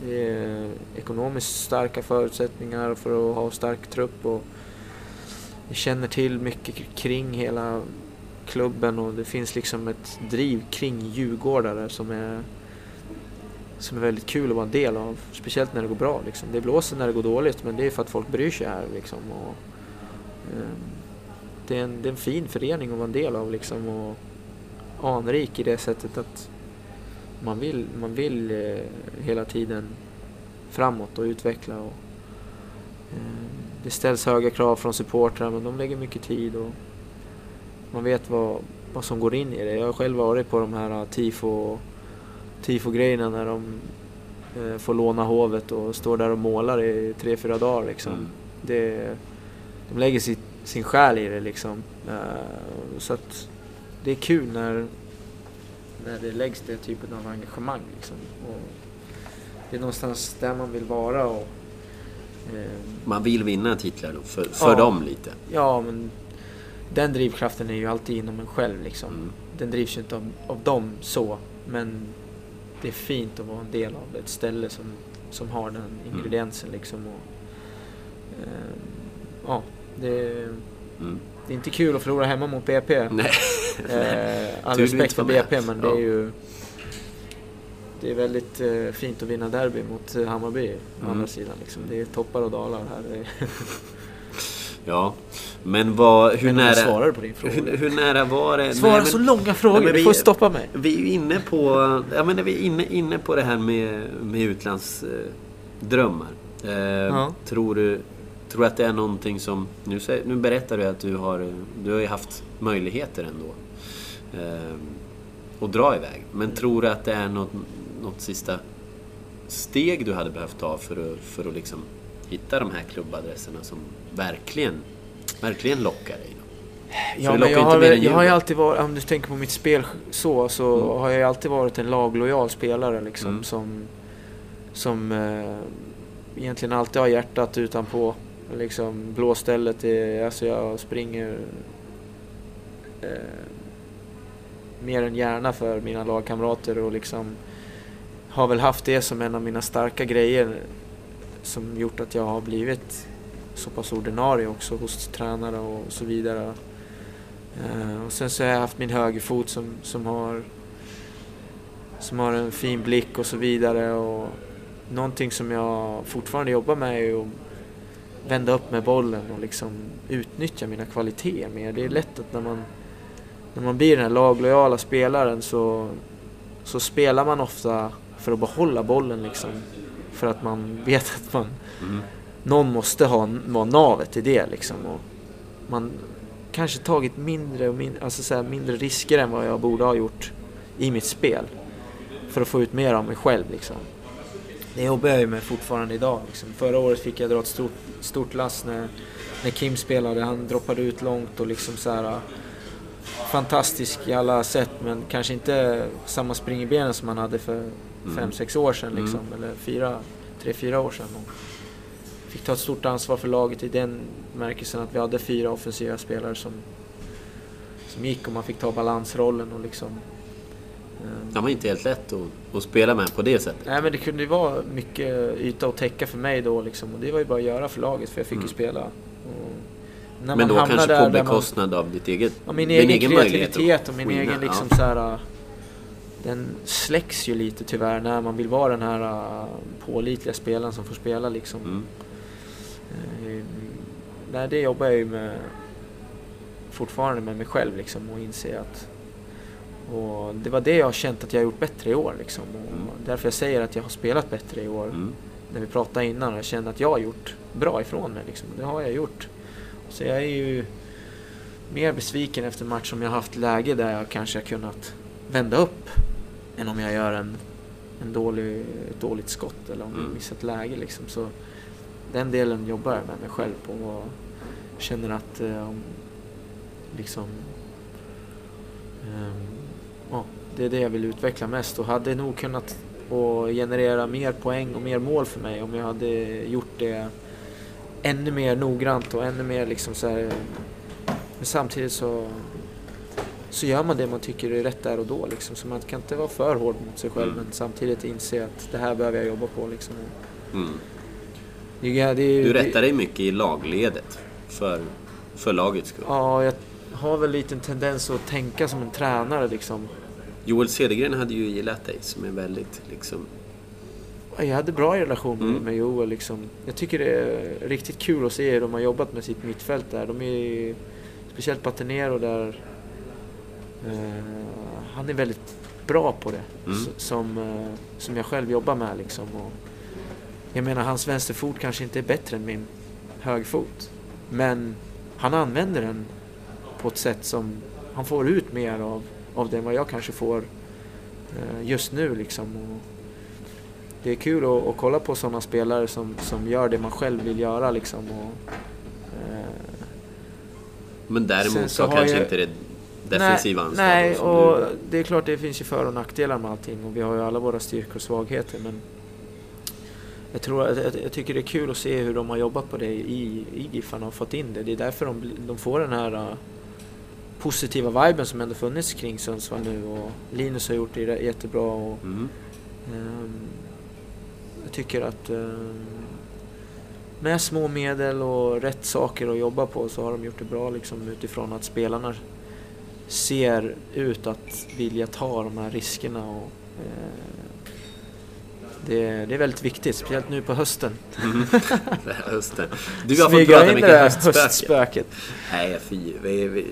Det är ekonomiskt starka förutsättningar för att ha stark trupp och jag känner till mycket kring hela klubben och det finns liksom ett driv kring djurgårdare som är som är väldigt kul att vara en del av. Speciellt när det går bra. Liksom. Det blåser när det går dåligt men det är för att folk bryr sig här. Liksom. Och, eh, det, är en, det är en fin förening att vara en del av liksom, och anrik i det sättet att man vill, man vill eh, hela tiden framåt och utveckla. Och, eh, det ställs höga krav från supportrar men de lägger mycket tid och man vet vad, vad som går in i det. Jag har själv varit på de här eh, tifo, tifo-grejerna när de eh, får låna hovet och står där och målar i tre, fyra dagar. Liksom. Mm. Det, de lägger sitt, sin själ i det liksom. Eh, så att det är kul när, när det läggs det typen av engagemang. Liksom. Och det är någonstans där man vill vara. Och, eh, Man vill vinna titlar då, för, för Ja. dem lite. Ja, men den drivkraften är ju alltid inom en själv liksom. Mm. Den drivs ju inte av, av dem så, men det är fint att vara en del av ett ställe som, som har den Mm. ingrediensen liksom. Och, eh, ja, det, Mm. Det är inte kul att förlora hemma mot BP. Nej. Eh, <laughs> all respekt för. BP, men det är ju det är väldigt eh, fint att vinna derby mot eh, Hammarby Mm. andra sidan. Liksom. Det är toppar och dalar här. <laughs> Ja, men vad, hur Men nära... svarar på din fråga. Hur, hur nära var det? Svara Nej, men- så långa frågor, Nej, men du vi- får stoppa mig. Vi är ju inne på, ja, men vi är inne, inne på det här med, med utlandsdrömmar. Eh, Ja. Tror du tror du att det är någonting som... Nu, nu berättar du att du har, du har ju haft möjligheter ändå eh, att dra iväg. Men tror du att det är något, något sista steg du hade behövt ta för att, för att liksom hitta de här klubbadresserna som verkligen, verkligen lockar dig? Ja, men jag har, väl, jag har ju alltid varit, om du tänker på mitt spel så, så Mm. har jag alltid varit en laglojal spelare liksom Mm. som, som eh, egentligen alltid har hjärtat utanpå. Liksom blåstället, är, alltså jag springer eh, mer än gärna för mina lagkamrater och liksom har väl haft det som en av mina starka grejer som gjort att jag har blivit så pass ordinarie också hos tränare och så vidare. Eh, och sen så har jag haft min högerfot som, som har som har en fin blick och så vidare. Och någonting som jag fortfarande jobbar med är att vända upp med bollen och liksom utnyttja mina kvaliteter mer. Det är lätt att när man, när man blir den här laglojala spelaren så, så spelar man ofta för att behålla bollen liksom. För att man vet att man, Mm. någon måste ha, vara navet i det liksom. Och man kanske tagit mindre, och min, alltså så här, mindre risker än vad jag borde ha gjort i mitt spel. För att få ut mer av mig själv liksom. Det jobbar jag ju med fortfarande idag. Liksom. Förra året fick jag dra ett stort, stort lass när, när Kim spelade. Han droppade ut långt och liksom så här fantastisk i alla sätt men kanske inte samma spring i benen som han hade för Mm. fem sex år sedan Mm. liksom, eller fyra, tre, fyra år sedan. Och fick ta ett stort ansvar för laget i den märkelsen att vi hade fyra offensiva spelare som, som gick och man fick ta balansrollen och liksom Det var inte helt lätt att, att spela med på det sättet. Nej men det kunde ju vara mycket yta att täcka för mig då liksom och det var ju bara att göra för laget för jag fick Mm. ju spela. Men då kanske där på där man- bekostnad av ditt eget, Ja, min egen, att kreativitet och min winna. egen liksom Ja. så här. Den släcks ju lite tyvärr när man vill vara den här uh, pålitliga spelaren som får spela liksom. Mm. Eh, nej, det jobbar jag ju med fortfarande med mig själv liksom och inse att och det var det jag har känt att jag har gjort bättre i år liksom. Mm. Därför jag säger att jag har spelat bättre i år. Mm. När vi pratade innan och jag känner att jag har gjort bra ifrån mig liksom. Det har jag gjort. Så jag är ju mer besviken efter match om jag har haft läge där jag kanske har kunnat vända upp än om jag gör en, en dålig, ett dåligt skott eller om jag Mm. missar ett läge liksom. Så den delen jobbar jag med mig själv på och känner att eh, om liksom ja, det är det jag vill utveckla mest och hade nog kunnat och generera mer poäng och mer mål för mig om jag hade gjort det ännu mer noggrant och ännu mer liksom så här. Men samtidigt så så gör man det man tycker är rätt där och då liksom. Så man kan inte vara för hård mot sig själv Mm. men samtidigt inse att det här behöver jag jobba på liksom. Mm. Det, det, Du rättar dig mycket i lagledet för, för lagets skull. Ja, jag har väl lite en tendens att tänka som en tränare liksom. Joel Cedergren hade ju gillat dig som är väldigt liksom... Jag hade bra relation med, Mm. med Joel liksom. Jag tycker det är riktigt kul att se hur de har jobbat med sitt mittfält där. De är speciellt Patenero där. Eh, han är väldigt bra på det. Mm. Som, eh, som jag själv jobbar med liksom. Och jag menar hans vänsterfot kanske inte är bättre än min högerfot. Men han använder den på ett sätt som han får ut mer av, av det än vad jag kanske får eh, just nu liksom. Och det är kul att, att kolla på sådana spelare som, som gör det man själv vill göra liksom. Och, eh, Men däremot så så kanske jag- inte det defensiva nej, ansvaret. Nej, och du- det är klart det finns ju för och nackdelar med allting och vi har ju alla våra styrkor och svagheter men jag, tror, jag, jag tycker det är kul att se hur de har jobbat på det i, i Giffarna och fått in det. Det är därför de, de får den här uh, positiva viben som ändå funnits kring Sundsvall nu och Linus har gjort det jä- jättebra och Mm. Ehm, jag tycker att ehm, med små medel och rätt saker att jobba på så har de gjort det bra liksom, utifrån att spelarna ser ut att vilja ta de här riskerna. Och, eh, det, det är väldigt viktigt, speciellt nu på hösten. Mm. <laughs> Hösten. Du har fått prata mycket höstspöke. höstspöket. Nej, fy. Vi, vi, vi,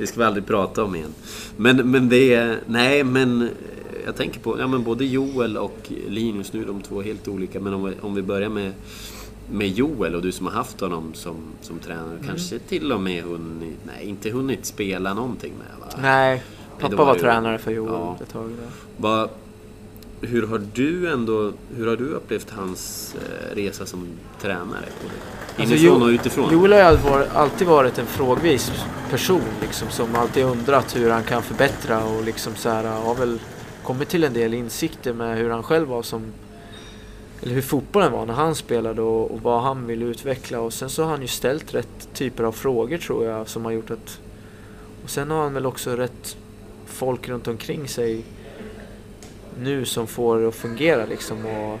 det ska vi aldrig prata om igen. Men, men det är... Nej, men jag tänker på... Ja, men både Joel och Linus nu, de två är helt olika. Men om vi, om vi börjar med, med Joel och du som har haft honom som, som tränare. Mm. Kanske till och med hunnit... Nej, inte hunnit spela någonting med va? Nej, pappa var ju- tränare för Joel Ja. ett tag där. Vad, hur har du ändå... Hur har du upplevt hans eh, resa som tränare? Alltså, Inifrån Jo- och utifrån? Joel har alltid varit, alltid varit en frågvis person liksom, som alltid undrat hur han kan förbättra och liksom så här, har väl kommit till en del insikter med hur han själv var som eller hur fotbollen var när han spelade och, och vad han vill utveckla och sen så har han ju ställt rätt typer av frågor tror jag som har gjort att och sen har han väl också rätt folk runt omkring sig nu som får det att fungera liksom och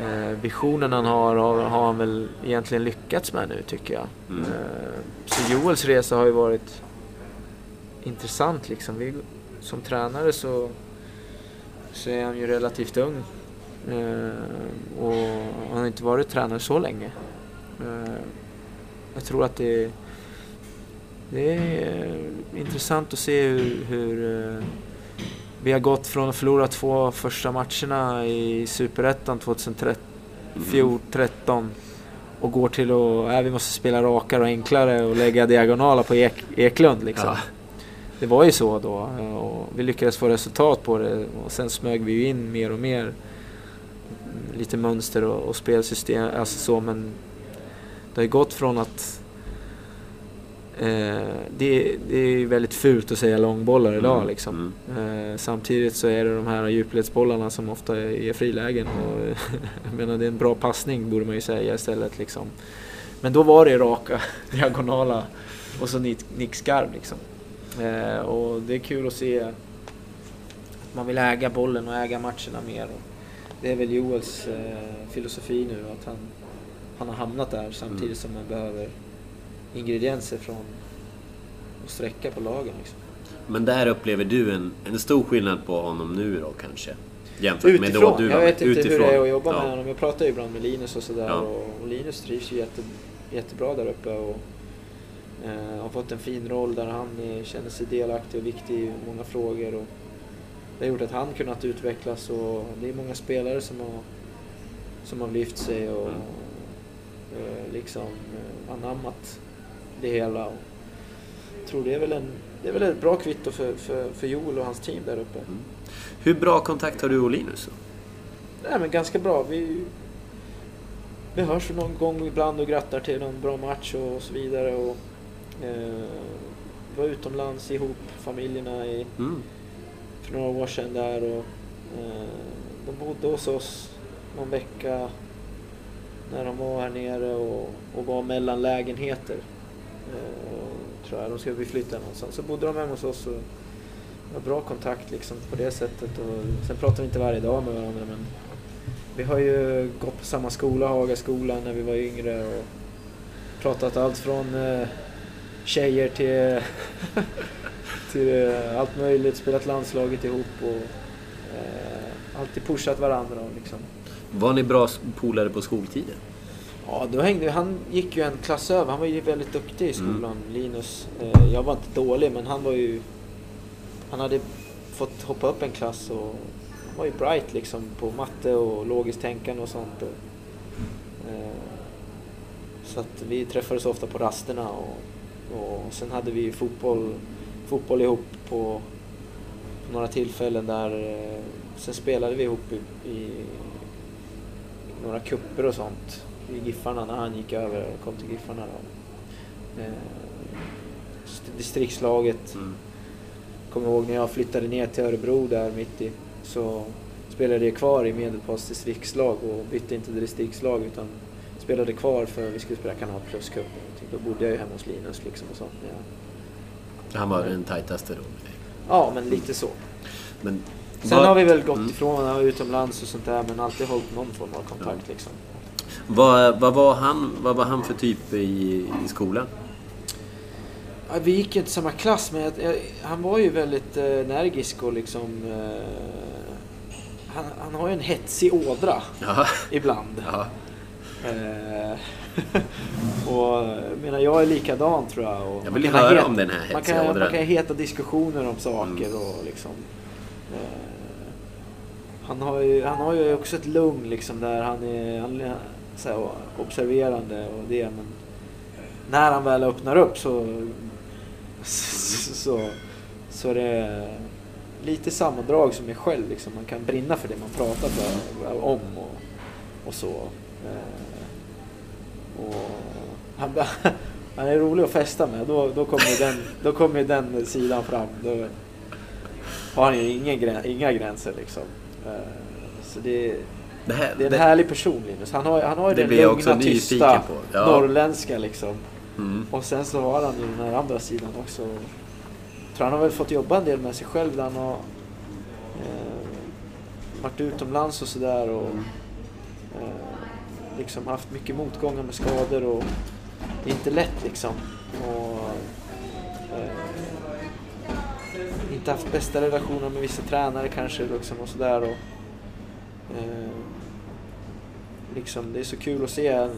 Eh, visionen han har, har har han väl egentligen lyckats med nu tycker jag. Mm. Eh, så Joels resa har ju varit intressant liksom. Vi, som tränare så, så är han ju relativt ung. Eh, och han har inte varit tränare så länge. Eh, jag tror att det, det är intressant att se hur, hur, eh, vi har gått från att förlora två första matcherna i Superettan 2013 och går till att äh, vi måste spela rakare och enklare och lägga diagonaler på Ek Eklund. Liksom. Ja. Det var ju så då och vi lyckades få resultat på det och sen smög vi ju in mer och mer lite mönster och, och spelsystem, alltså så men det har ju gått från att det, det är väldigt fult att säga långbollar idag mm. liksom. Mm. Eh, samtidigt så är det de här djupledsbollarna som ofta är frilägen och <laughs> jag menar det är en bra passning borde man ju säga istället liksom. Men då var det raka <laughs> diagonala och så nickskarv liksom. Eh, och det är kul att se att man vill äga bollen och äga matcherna mer. Det är väl Joels eh, filosofi nu att han, han har hamnat där samtidigt mm. som man behöver ingredienser från att sträcka på lagen. Liksom. Men där upplever du en, en stor skillnad på honom nu då kanske? Jämfört utifrån. med då du Jag vet inte utifrån. hur det är att jobba ja. med honom. Jag pratar ju ibland med Linus och sådär ja. och, Linus trivs ju jätte, jättebra där uppe. Och, eh, har fått en fin roll där han är, känner sig delaktig och viktig i många frågor. Och det har gjort att han kunnat utvecklas och det är många spelare som har, som har lyft sig och mm. eh, liksom eh, anammat det hela. Och jag tror det är väl, en, det är väl ett bra kvitto för, för, för Joel och hans team där uppe. Mm. Hur bra kontakt har du och Linus? Nej, men ganska bra. Vi, vi hörs någon gång ibland och grattar till någon bra match och så vidare. Och, eh, var utomlands ihop, familjerna, i, mm. för några år sedan där. Och, eh, de bodde hos oss någon vecka när de var här nere och, och var mellan lägenheter. Eh, tror jag. De skulle flytta någonstans. Så bodde de hemma hos oss och har bra kontakt liksom på det sättet. Och sen pratar vi inte varje dag med varandra men vi har ju gått på samma skola, Hagaskolan, när vi var yngre och pratat allt från eh, tjejer till, <laughs> till eh, allt möjligt, spelat landslaget ihop och eh, alltid pushat varandra. Liksom. Var ni bra polare på skoltiden? Ja, då hängde Han gick ju en klass över. Han var ju väldigt duktig i skolan, mm. Linus. Eh, jag var inte dålig, men han var ju... Han hade fått hoppa upp en klass och han var ju bright liksom på matte och logiskt tänkande och sånt. Eh, så att vi träffades ofta på rasterna och, och sen hade vi fotboll, fotboll ihop på, på några tillfällen där. Eh, sen spelade vi ihop i, i några kupper och sånt i Giffarna när han gick över och kom till Giffarna. Då. Eh, distriktslaget. Mm. Kommer ihåg när jag flyttade ner till Örebro där mitt i så spelade jag kvar i Medelpads distriktslag och bytte inte distriktslag utan spelade kvar för vi skulle spela Kanal Plus Cup. Då bodde jag ju hemma hos Linus liksom och sånt. Ja. Han var den tajtaste då? Ja, men lite så. Men, Sen var... har vi väl gått mm. ifrån utomlands och sånt där men alltid hållit någon form av kontakt ja. liksom. Vad, vad, var han, vad var han för typ i, i skolan? Ja, vi gick inte samma klass, men jag, jag, han var ju väldigt eh, energisk och liksom... Eh, han, han, har ju en hetsig ådra ja. ibland. Ja. Eh, <laughs> och menar, jag är likadan tror jag. Och jag vill höra heta, om den här hetsiga man kan, ådran. Man kan heta diskussioner om saker mm. och liksom... Eh, han har, ju, han har ju också ett lugn liksom där han är... Han, så här, observerande och det. Men när han väl öppnar upp så, så, så är det lite sammandrag som är själv. Liksom. Man kan brinna för det man pratar för, om och, och så. Eh, och han, <laughs> han är rolig att festa med. Då, då, kommer, den, då kommer den sidan fram. Då har han ju ingen, inga gränser liksom. Eh, så det det, här, det är en det, härlig person Linus. Han har, han har ju den lugna, tysta, ja. norrländska liksom. Mm. Och sen så har han ju den här andra sidan också. Jag tror han har väl fått jobba en del med sig själv där han har eh, varit utomlands och sådär och eh, liksom haft mycket motgångar med skador och det är inte lätt liksom. Och, eh, inte haft bästa relationer med vissa tränare kanske liksom och sådär. Och, eh, liksom, det är så kul att se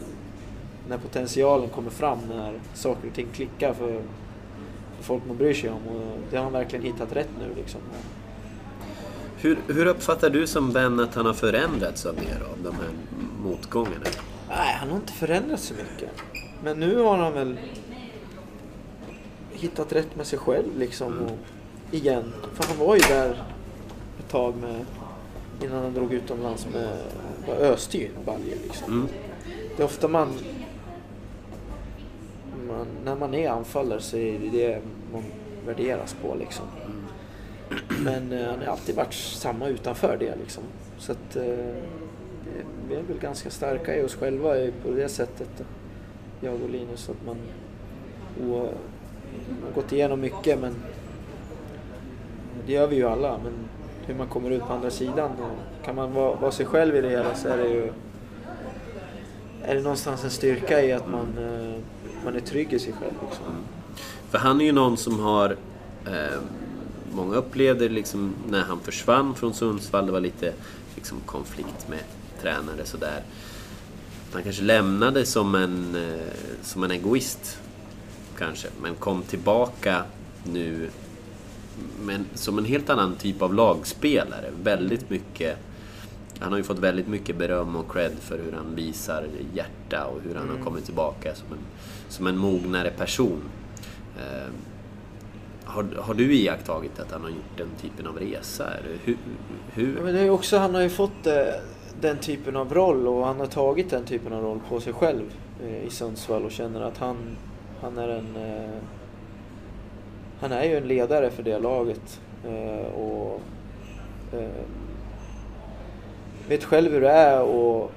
när potentialen kommer fram, när saker och ting klickar för, folk man bryr sig om. Och det har han verkligen hittat rätt nu. Liksom. Hur, hur uppfattar du som vän att han har förändrats av det av de här motgångarna? Nej, han har inte förändrats så mycket. Men nu har han väl hittat rätt med sig själv liksom. Och igen. För han var ju där ett tag med, innan han drog utomlands med, var östyrd baljer liksom. Mm. Det är ofta man, man, när man är anfallare så är det det man värderas på liksom. Men eh, han har alltid varit samma utanför det liksom. Så att eh, vi är väl ganska starka i oss själva på det sättet. Jag och Linus. Att man, och, man har gått igenom mycket men det gör vi ju alla. Men hur man kommer ut på andra sidan. Och kan man vara, vara sig själv i det hela så är det ju är det någonstans en styrka i att man, eh, man är trygg i sig själv. Liksom. För han är ju någon som har... Eh, många upplevde liksom när han försvann från Sundsvall, det var lite liksom, konflikt med tränare sådär. Han kanske lämnade som en, eh, som en egoist, kanske, men kom tillbaka nu men som en helt annan typ av lagspelare. Väldigt mycket... Han har ju fått väldigt mycket beröm och cred för hur han visar hjärta och hur han har Mm. kommit tillbaka som en, som en mognare person. Eh, har, har du iakttagit att han har gjort den typen av resa? Eller hur, hur? Ja, men det är också, han har ju fått eh, den typen av roll och han har tagit den typen av roll på sig själv eh, i Sundsvall och känner att han, han är en... Han är ju en ledare för det laget. Eh, och eh, vet själv hur det är och,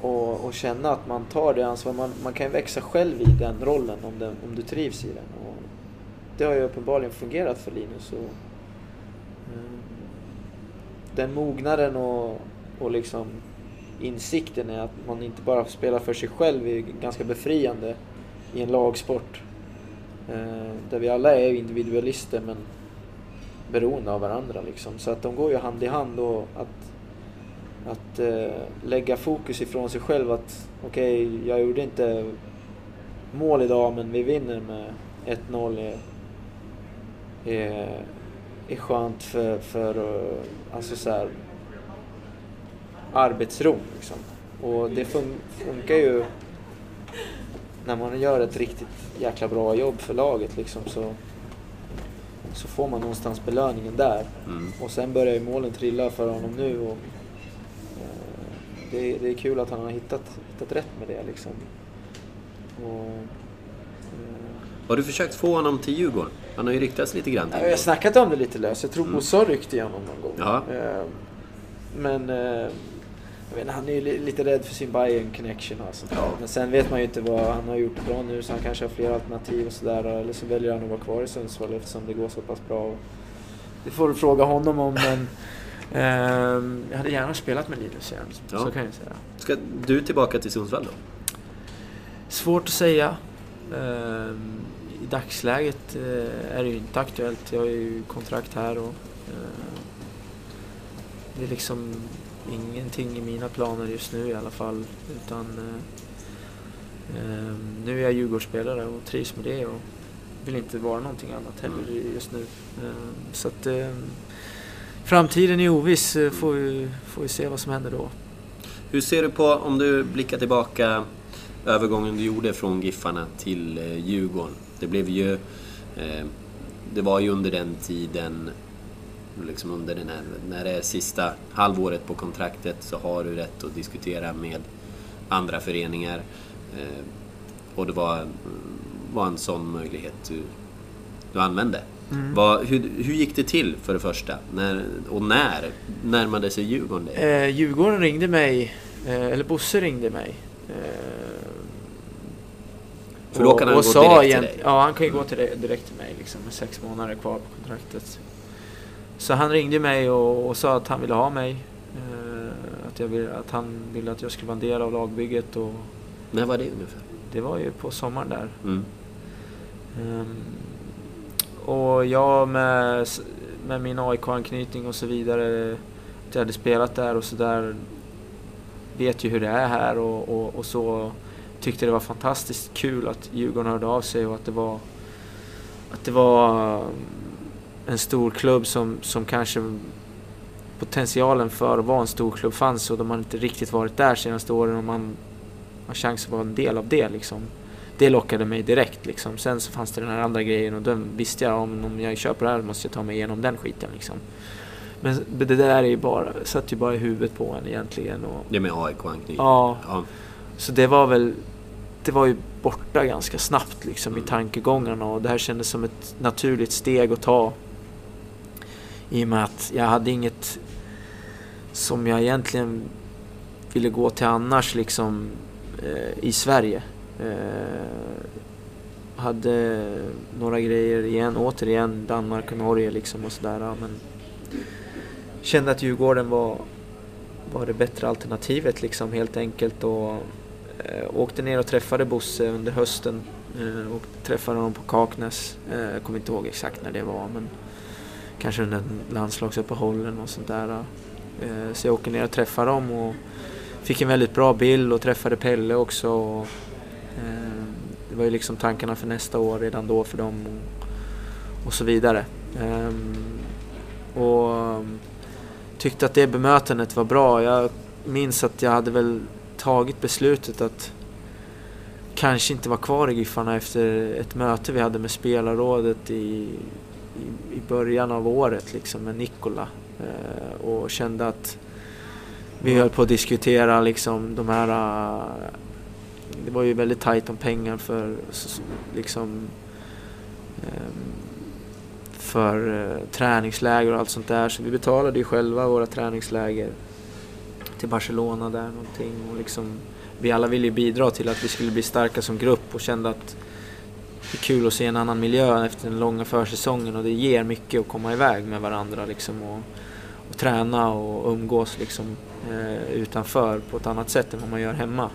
och, och känna att man tar det ansvaret. Man, man kan ju växa själv i den rollen om, den, om du trivs i den. Och det har ju uppenbarligen fungerat för Linus. Och, eh, den mognaden och, och liksom insikten är att man inte bara spelar för sig själv är ganska befriande i en lagsport. Eh, där vi alla är individualister men beroende av varandra liksom. Så att de går ju hand i hand och att, att eh, lägga fokus ifrån sig själv att okej, jag gjorde inte mål idag men vi vinner med 1-0 är, är, är skönt för, för eh, alltså så här, arbetsron. Liksom. Och det fun funkar ju när man gör ett riktigt jäkla bra jobb för laget liksom, så, så får man någonstans belöningen där. Mm. Och sen börjar ju målen trilla för honom nu. Och, eh, det, är- det är kul att han har hittat, hittat rätt med det. Liksom. Och, eh, Har du försökt få honom till Djurgården? Han har ju ryktats lite grann jag har snackat om det lite löst. Jag tror Mm. Bosse har ryckt i honom någon gång. Eh, Men eh, jag vet, han är ju li- lite rädd för sin Bayern connection och sånt där. Men sen vet man ju inte vad han har gjort bra nu så han kanske har fler alternativ och sådär. Eller så väljer han att vara kvar i Sundsvall eftersom det går så pass bra. Det får du fråga honom om men <laughs> ehm, jag hade gärna spelat med Linus igen. Ja. Så kan jag säga. Ska du tillbaka till Sundsvall då? Svårt att säga. Ehm, I dagsläget eh, är det ju inte aktuellt. Jag har ju kontrakt här och eh, det är liksom ingenting i mina planer just nu i alla fall. Utan eh, ehm, nu är jag Djurgårdsspelare och trivs med det och vill inte vara någonting annat heller just nu. Ehm, så att ehm, framtiden är oviss. eh, Får vi, får vi se vad som händer då. Hur ser du på, om du blickar tillbaka, övergången du gjorde från Giffarna till eh, Djurgården? Det blev ju... Eh, det var ju under den tiden, liksom under den här, när det är sista halvåret på kontraktet så har du rätt att diskutera med andra föreningar. Eh, och det var, var en sån möjlighet du, du använde. Mm. Vad, hur, hur gick det till för det första? När, och när närmade sig Djurgården dig? Eh, Djurgården ringde mig, eh, eller Bosse ringde mig. Eh, För då kan han gå direkt till dig? Ja, han kan ju gå till dig, direkt till mig liksom, med sex månader kvar på kontraktet. Så han ringde mig och, och sa att han ville ha mig. Eh, att, vill, att han ville att jag skulle vara en del av lagbygget. Och När var det ungefär? det var ju på sommaren där. Mm. Ehm, och jag med, med min AIK-anknytning och så vidare, att jag hade spelat där och så där vet ju hur det är här och, och, och så tyckte det var fantastiskt kul att Djurgården hörde av sig och att det var att det var en stor klubb som, som kanske potentialen för att vara en stor klubb fanns och de har inte riktigt varit där senaste åren och man har chans att vara en del av det liksom. Det lockade mig direkt liksom. Sen så fanns det den här andra grejen och den visste jag om, om jag köper det här måste jag ta mig igenom den skiten liksom. Men det där är ju bara, satt ju bara i huvudet på en egentligen. Och, det med AIK-anknytning? Ja. ja. Så det var väl, det var ju borta ganska snabbt liksom mm. i tankegångarna och det här kändes som ett naturligt steg att ta. I och med att jag hade inget som jag egentligen ville gå till annars liksom eh, i Sverige. Eh, hade några grejer igen, återigen Danmark och Norge liksom och sådär. Men kände att Djurgården var, var det bättre alternativet liksom helt enkelt. Och eh, åkte ner och träffade Bosse under hösten. Eh, och träffade honom på Kaknäs. Eh, jag kommer inte ihåg exakt när det var men kanske under landslagsuppehållen och sånt där. Eh, så jag åker ner och träffar dem och fick en väldigt bra bild och träffade Pelle också. Och, eh, det var ju liksom tankarna för nästa år redan då för dem och, och så vidare. Eh, och tyckte att det bemötandet var bra. Jag minns att jag hade väl tagit beslutet att kanske inte vara kvar i Giffarna efter ett möte vi hade med spelarrådet i, i, i början av året liksom med Nikola. Eh, och kände att vi höll på att diskutera liksom de här... Uh, det var ju väldigt tajt om pengar för liksom um, för uh, träningsläger och allt sånt där. Så vi betalade ju själva våra träningsläger till Barcelona där någonting. Och liksom, vi alla ville ju bidra till att vi skulle bli starka som grupp och kände att det är kul att se en annan miljö efter den långa försäsongen och det ger mycket att komma iväg med varandra liksom och, och träna och umgås liksom eh, utanför på ett annat sätt än vad man gör hemma.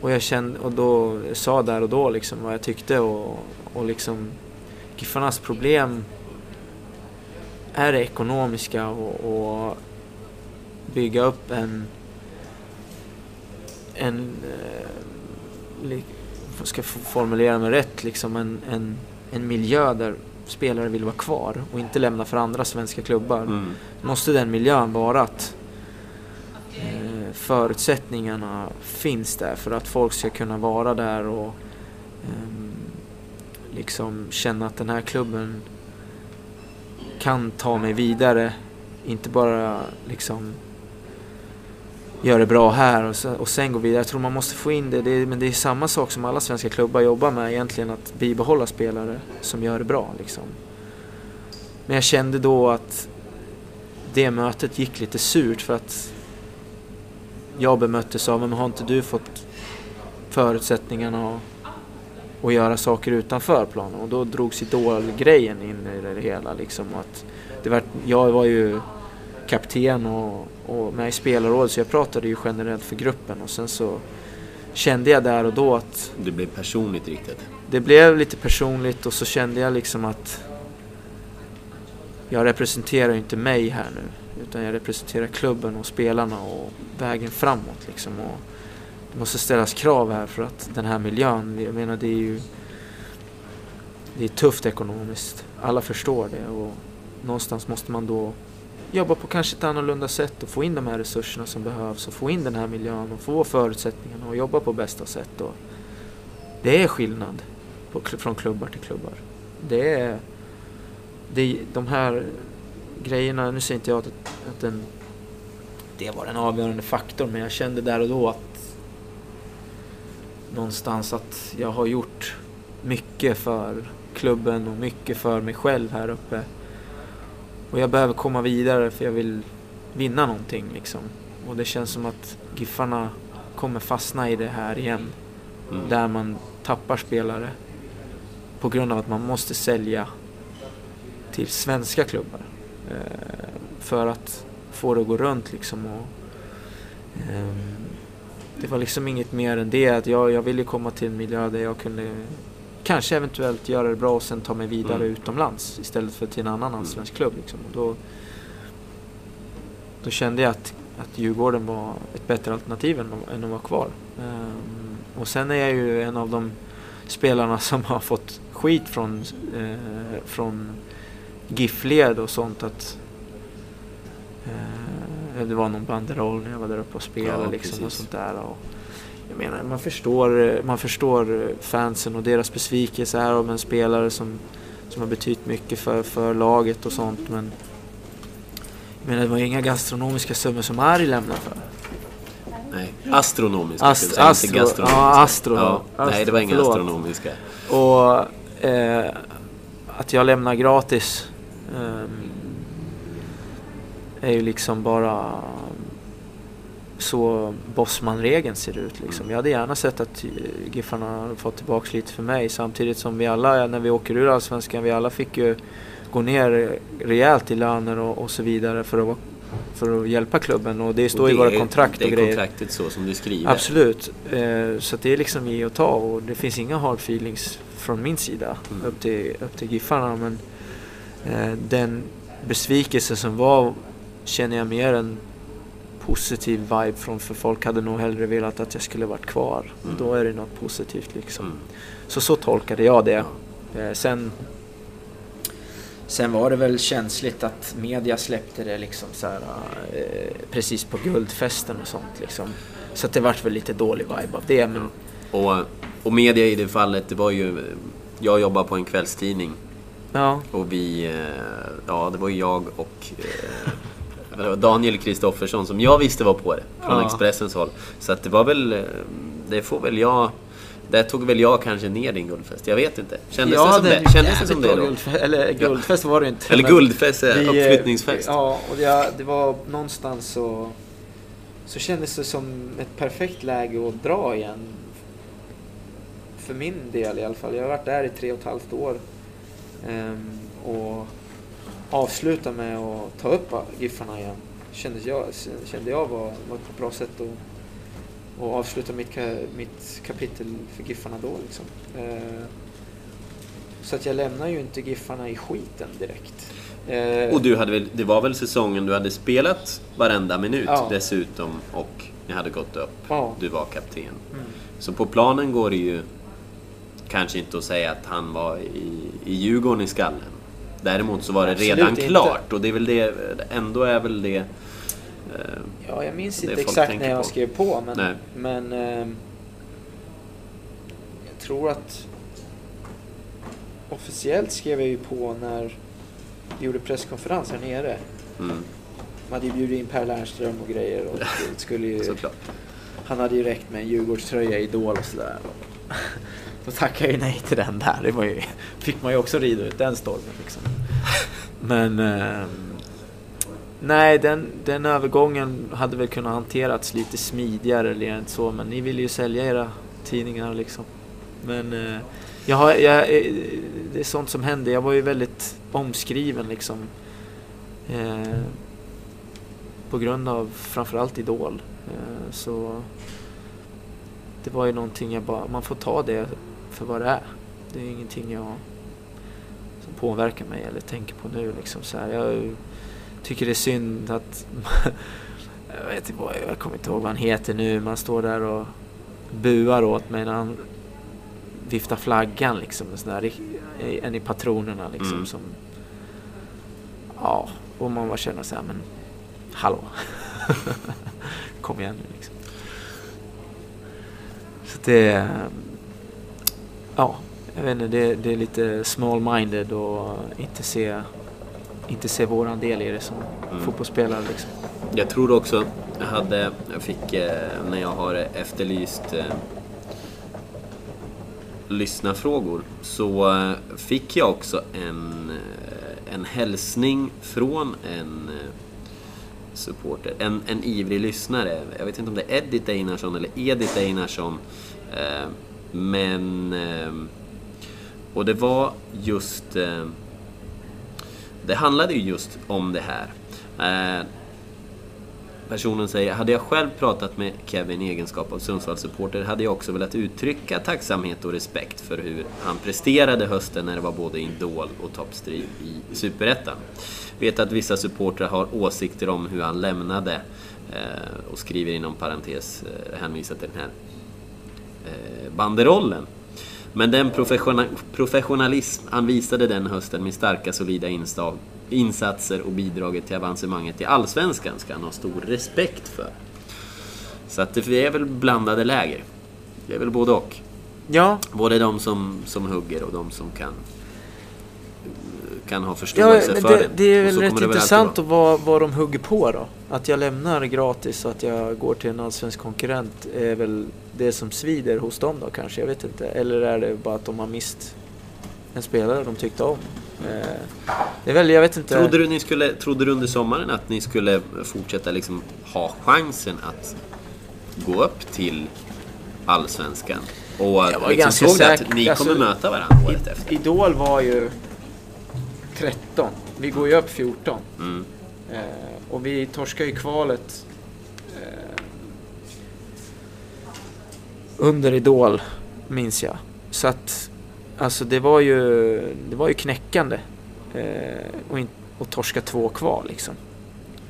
Och jag kände, och då sa där och då liksom vad jag tyckte och, och liksom Giffarnas problem är det ekonomiska och, och bygga upp en en eh, ska formulera mig rätt, liksom en, en, en miljö där spelare vill vara kvar och inte lämna för andra svenska klubbar. Mm. Måste den miljön vara att eh, förutsättningarna finns där för att folk ska kunna vara där och eh, liksom känna att den här klubben kan ta mig vidare. Inte bara liksom gör det bra här och, sen, och sen gå vidare. Jag tror man måste få in det. det är, men det är samma sak som alla svenska klubbar jobbar med egentligen. Att bibehålla spelare som gör det bra. Liksom. Men jag kände då att det mötet gick lite surt för att jag bemöttes av, men har inte du fått förutsättningarna att, att göra saker utanför planen? Och då drogs idolgrejen in i det hela. Liksom, att det var, jag var ju kapten och, och med i spelarrådet så jag pratade ju generellt för gruppen och sen så kände jag där och då att... Det blev personligt riktigt? Det blev lite personligt och så kände jag liksom att jag representerar ju inte mig här nu utan jag representerar klubben och spelarna och vägen framåt liksom. Och det måste ställas krav här för att den här miljön, jag menar det är ju det är tufft ekonomiskt. Alla förstår det och någonstans måste man då jobba på kanske ett annorlunda sätt och få in de här resurserna som behövs och få in den här miljön och få förutsättningarna och jobba på bästa sätt. Och det är skillnad på, från klubbar till klubbar. Det är, det är de här grejerna, nu säger inte jag att, att den, det var en avgörande faktor men jag kände där och då att någonstans att jag har gjort mycket för klubben och mycket för mig själv här uppe. Och jag behöver komma vidare för jag vill vinna någonting liksom. Och det känns som att Giffarna kommer fastna i det här igen. Mm. Där man tappar spelare på grund av att man måste sälja till svenska klubbar. Eh, för att få det att gå runt liksom. Och, eh, det var liksom inget mer än det. Att jag, jag ville komma till en miljö där jag kunde kanske eventuellt göra det bra och sen ta mig vidare mm. utomlands istället för till en annan mm. svensk klubb. Liksom. Och då, då kände jag att, att Djurgården var ett bättre alternativ än, än att vara kvar. Um, och sen är jag ju en av de spelarna som har fått skit från, eh, från GIF-led och sånt att eh, det var någon banderoll när jag var där uppe och spelade Ja, liksom och sånt där. Och jag menar, man förstår, man förstår fansen och deras besvikelse här om en spelare som, som har betytt mycket för, för laget och sånt men jag menar, det var inga gastronomiska summor som Ari lämnade för. Nej, astronomiska Ast- säga, astro- inte gastronomiska. ja, astro- Ja, nej, det astro- var inga förlåt. astronomiska. Och eh, att jag lämnar gratis ehm, är ju liksom bara så Bosman-regeln ser ut. Liksom. Jag hade gärna sett att eh, Giffarna hade fått tillbaka lite för mig samtidigt som vi alla, när vi åker ur Allsvenskan, vi alla fick ju gå ner rejält i löner och, och så vidare för att, för att hjälpa klubben och det står Och i det våra är- kontrakt Det och är grejer. kontraktet så som du skriver. Absolut. Eh, så det är liksom ge och ta och det finns inga hard feelings från min sida Mm. upp, till, upp till Giffarna. Men eh, den besvikelse som var känner jag mer en positiv vibe från för folk hade nog hellre velat att jag skulle varit kvar. Mm. Då är det något positivt liksom. Mm. Så så tolkade jag det. Eh, sen, sen var det väl känsligt att media släppte det liksom så här, eh, precis på guldfesten och sånt liksom. Så det vart väl lite dålig vibe av det. Men Och, och media i det fallet, det var ju... Jag jobbar på en kvällstidning ja, och vi... eh, Ja, det var ju jag och eh, Daniel Kristoffersson som jag visste var på det. Från Ja. Expressens håll. Så att det var väl... eh, Det får väl jag... Där tog väl jag kanske ner din guldfest. Jag vet inte. Kändes ja, det som det? är Kändes det som det då? Guldfest, eller guldfest var det inte. Eller guldfest, eh, vi, eh, uppflyttningsfest. Ja, och det, det var någonstans så... Så kändes det som ett perfekt läge att dra igen. För min del i alla fall. Jag har varit där i tre och ett halvt år. Ehm, och avsluta med att ta upp Giffarna igen. Kändes jag, kände jag var, var ett bra sätt att och avsluta mitt, ka, mitt kapitel för Giffarna då. Liksom. Eh, så att jag lämnar ju inte Giffarna i skiten direkt. Eh, Och du hade väl, det var väl säsongen du hade spelat varenda minut Ja. dessutom och ni hade gått upp. Ja. Du var kapten. Mm. Så på planen går det ju kanske inte att säga att han var i, i Djurgården i skallen. Däremot så var det Absolut redan inte. klart och det är väl det, ändå är väl det... Eh, Ja, jag minns inte exakt när jag på. skrev på, men, Nej. men ehm, jag tror att officiellt skrev jag ju på när vi gjorde presskonferens här nere. mm, Man hade ju bjudit in Per Lernström och grejer och <laughs> skulle ju, han hade ju räckt med en Djurgårdströja, Idol och sådär. Då tackade jag ju nej till den där. Det var ju, fick man ju också rida ut den stormen liksom. Men eh, nej, den, den övergången hade väl kunnat hanterats lite smidigare eller inte så. Men ni ville ju sälja era tidningar liksom. Men eh, jag har, jag, eh, det är sånt som händer. Jag var ju väldigt omskriven liksom. Eh, på grund av framförallt Idol. Eh, så det var ju någonting jag bara, man får ta det för vad det är. Det är ingenting jag som påverkar mig eller tänker på nu liksom så här. Jag tycker det är synd att <laughs> jag vet inte vad, jag kommer inte ihåg vad han heter nu. Man står där och buar åt mig när han viftar flaggan liksom. En, sån där, en i patronerna liksom Mm. som Ja, och man bara känner så här, men hallå. <laughs> Kom igen nu liksom. Så det... Ja, jag vet inte, det, det är lite small-minded och inte se, inte se våran del i det som Mm. fotbollsspelare liksom. Jag tror också jag hade, jag fick eh, när jag har efterlyst eh, lyssnarfrågor så eh, fick jag också en, eh, en hälsning från en supporter, en, en ivrig lyssnare. Jag vet inte om det är Edith Einarsson eller Edith Einarsson. Eh, men... Eh, och det var just... Eh, det handlade ju just om det här. Eh, personen säger, hade jag själv pratat med Kevin i egenskap av Sundsvallssupporter hade jag också velat uttrycka tacksamhet och respekt för hur han presterade hösten när det var både idol och toppstrid i Superettan. Vet att vissa supportrar har åsikter om hur han lämnade eh, och skriver inom parentes eh, hänvisar till den här banderollen. Men den professiona- professionalism han visade den hösten med starka solida insatser och bidraget till avancemanget i Allsvenskan ska han ha stor respekt för. Så att det är väl blandade läger. Det är väl både och. Ja, Både de som, som hugger och de som kan kan ha ja förståelse men för det, det. är väl rätt intressant att vad, vad de hugger på då. Att jag lämnar gratis och att jag går till en allsvensk konkurrent är väl det som svider hos dem då kanske, jag vet inte. Eller är det bara att de har mist en spelare de tyckte om? Eh, det är väl, jag vet inte. Trodde du, ni skulle, trodde du under sommaren att ni skulle fortsätta liksom ha chansen att gå upp till Allsvenskan? Och Jag var liksom såg säker. att ni Alltså, kommer möta varandra året efter? Idol var ju 13. Vi går ju upp 14. Mm. Eh, och vi torskar ju kvalet eh, under Idol, minns jag. Så att, alltså det var ju, det var ju knäckande. Eh, och, in, och torska två kval liksom.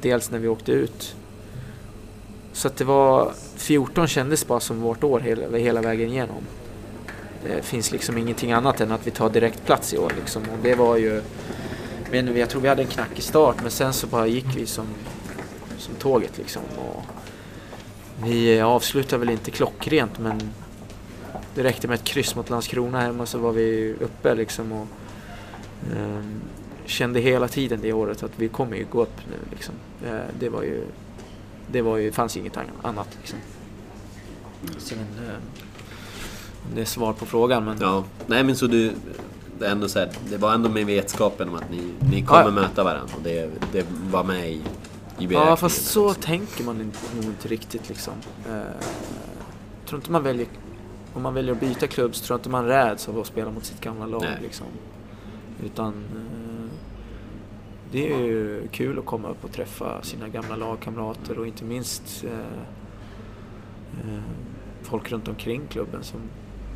Dels när vi åkte ut. Så att det var, 14 kändes bara som vårt år hela, hela vägen igenom. Det finns liksom ingenting annat än att vi tar direkt plats i år liksom. Och det var ju, men jag tror vi hade en knackig start men sen så bara gick vi som, som tåget liksom. Och vi eh, avslutade väl inte klockrent men det räckte med ett kryss mot Landskrona hemma så var vi uppe liksom och ehm, kände hela tiden det året att vi kommer ju gå upp nu liksom. Eh, det var ju, det var ju, fanns inget annat liksom. Sen, eh, det är svar på frågan men Ja, nej men så du... Det, är ändå så här, det var ändå med vetskapen om att ni, ni kommer Ja. möta varandra och det, det var med i, i. Ja, fast så liksom. tänker man inte, nog inte riktigt liksom. Eh, tror inte man väljer, om man väljer att byta klubb så tror jag inte man räds av att spela mot sitt gamla lag Nej. liksom. Utan eh, det är ju kul att komma upp och träffa sina gamla lagkamrater och inte minst eh, eh, folk runt omkring klubben som,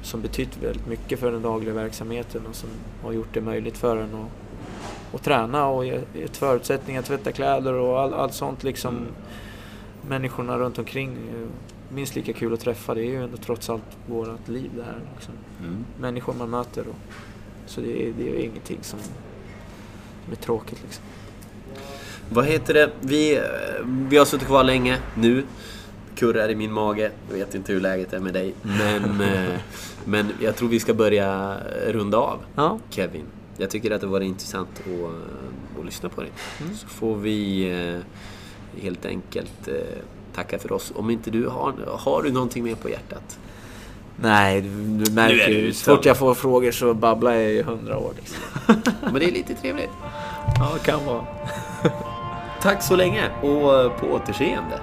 som betytt väldigt mycket för den dagliga verksamheten och som har gjort det möjligt för en att, att träna och ge- gett förutsättningar att tvätta kläder och all, allt sånt liksom. Mm. Människorna runt omkring minst lika kul att träffa. Det är ju ändå trots allt vårt liv det här. Liksom. Mm. Människor man möter. Och, så det är, det är ingenting som, som är tråkigt liksom. Vad heter det? Vi, vi har suttit kvar länge nu. Kurrar i min mage. Jag vet inte hur läget är med dig. Men, <laughs> eh, men jag tror vi ska börja runda av. Ja. Kevin. Jag tycker att det var intressant att, eh, att lyssna på dig. Mm. Så får vi eh, helt enkelt eh, tacka för oss. Om inte du har, har du någonting mer på hjärtat? Nej, du, märker ju. Så fort jag får frågor så babblar jag i hundra år. Liksom. <laughs> Men det är lite trevligt. Ja, det kan vara. Tack så länge och eh, på återseende.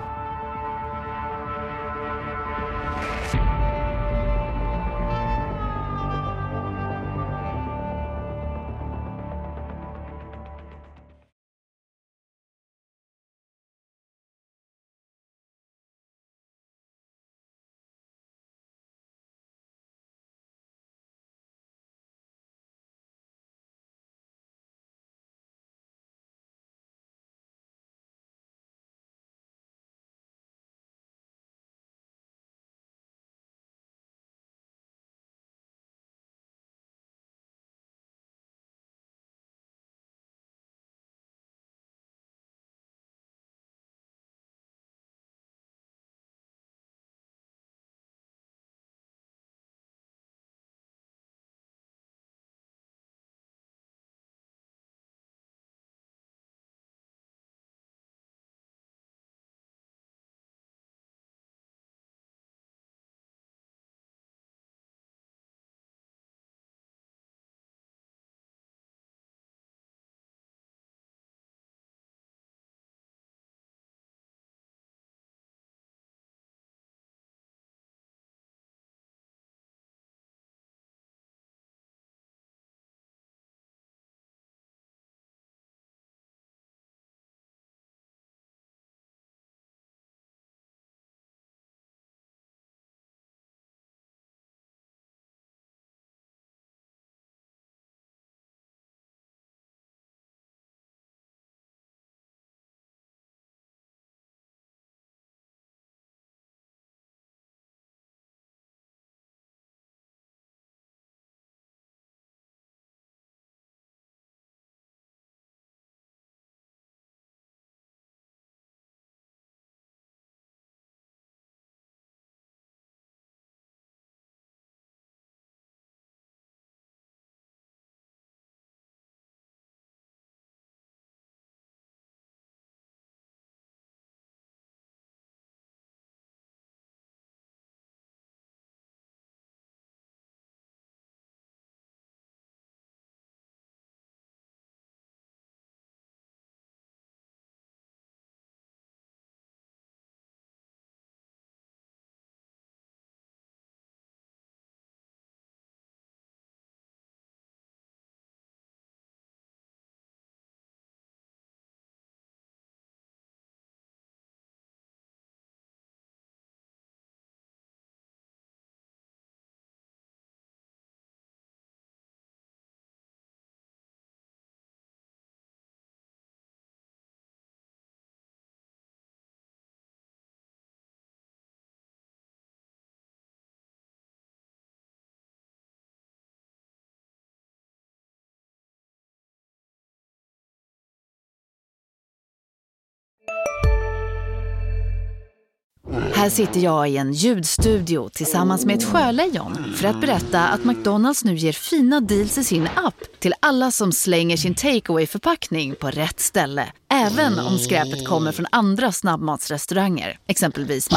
Här sitter jag i en ljudstudio tillsammans med ett sjölejon för att berätta att McDonalds nu ger fina deals i sin app till alla som slänger sin takeaway förpackning på rätt ställe. Även om skräpet kommer från andra snabbmatsrestauranger, exempelvis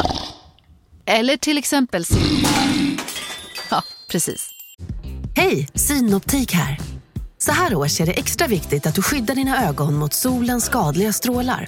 Eller till exempel Ja, precis. Hej, Synoptik här. Så här års är det extra viktigt att du skyddar dina ögon mot solens skadliga strålar.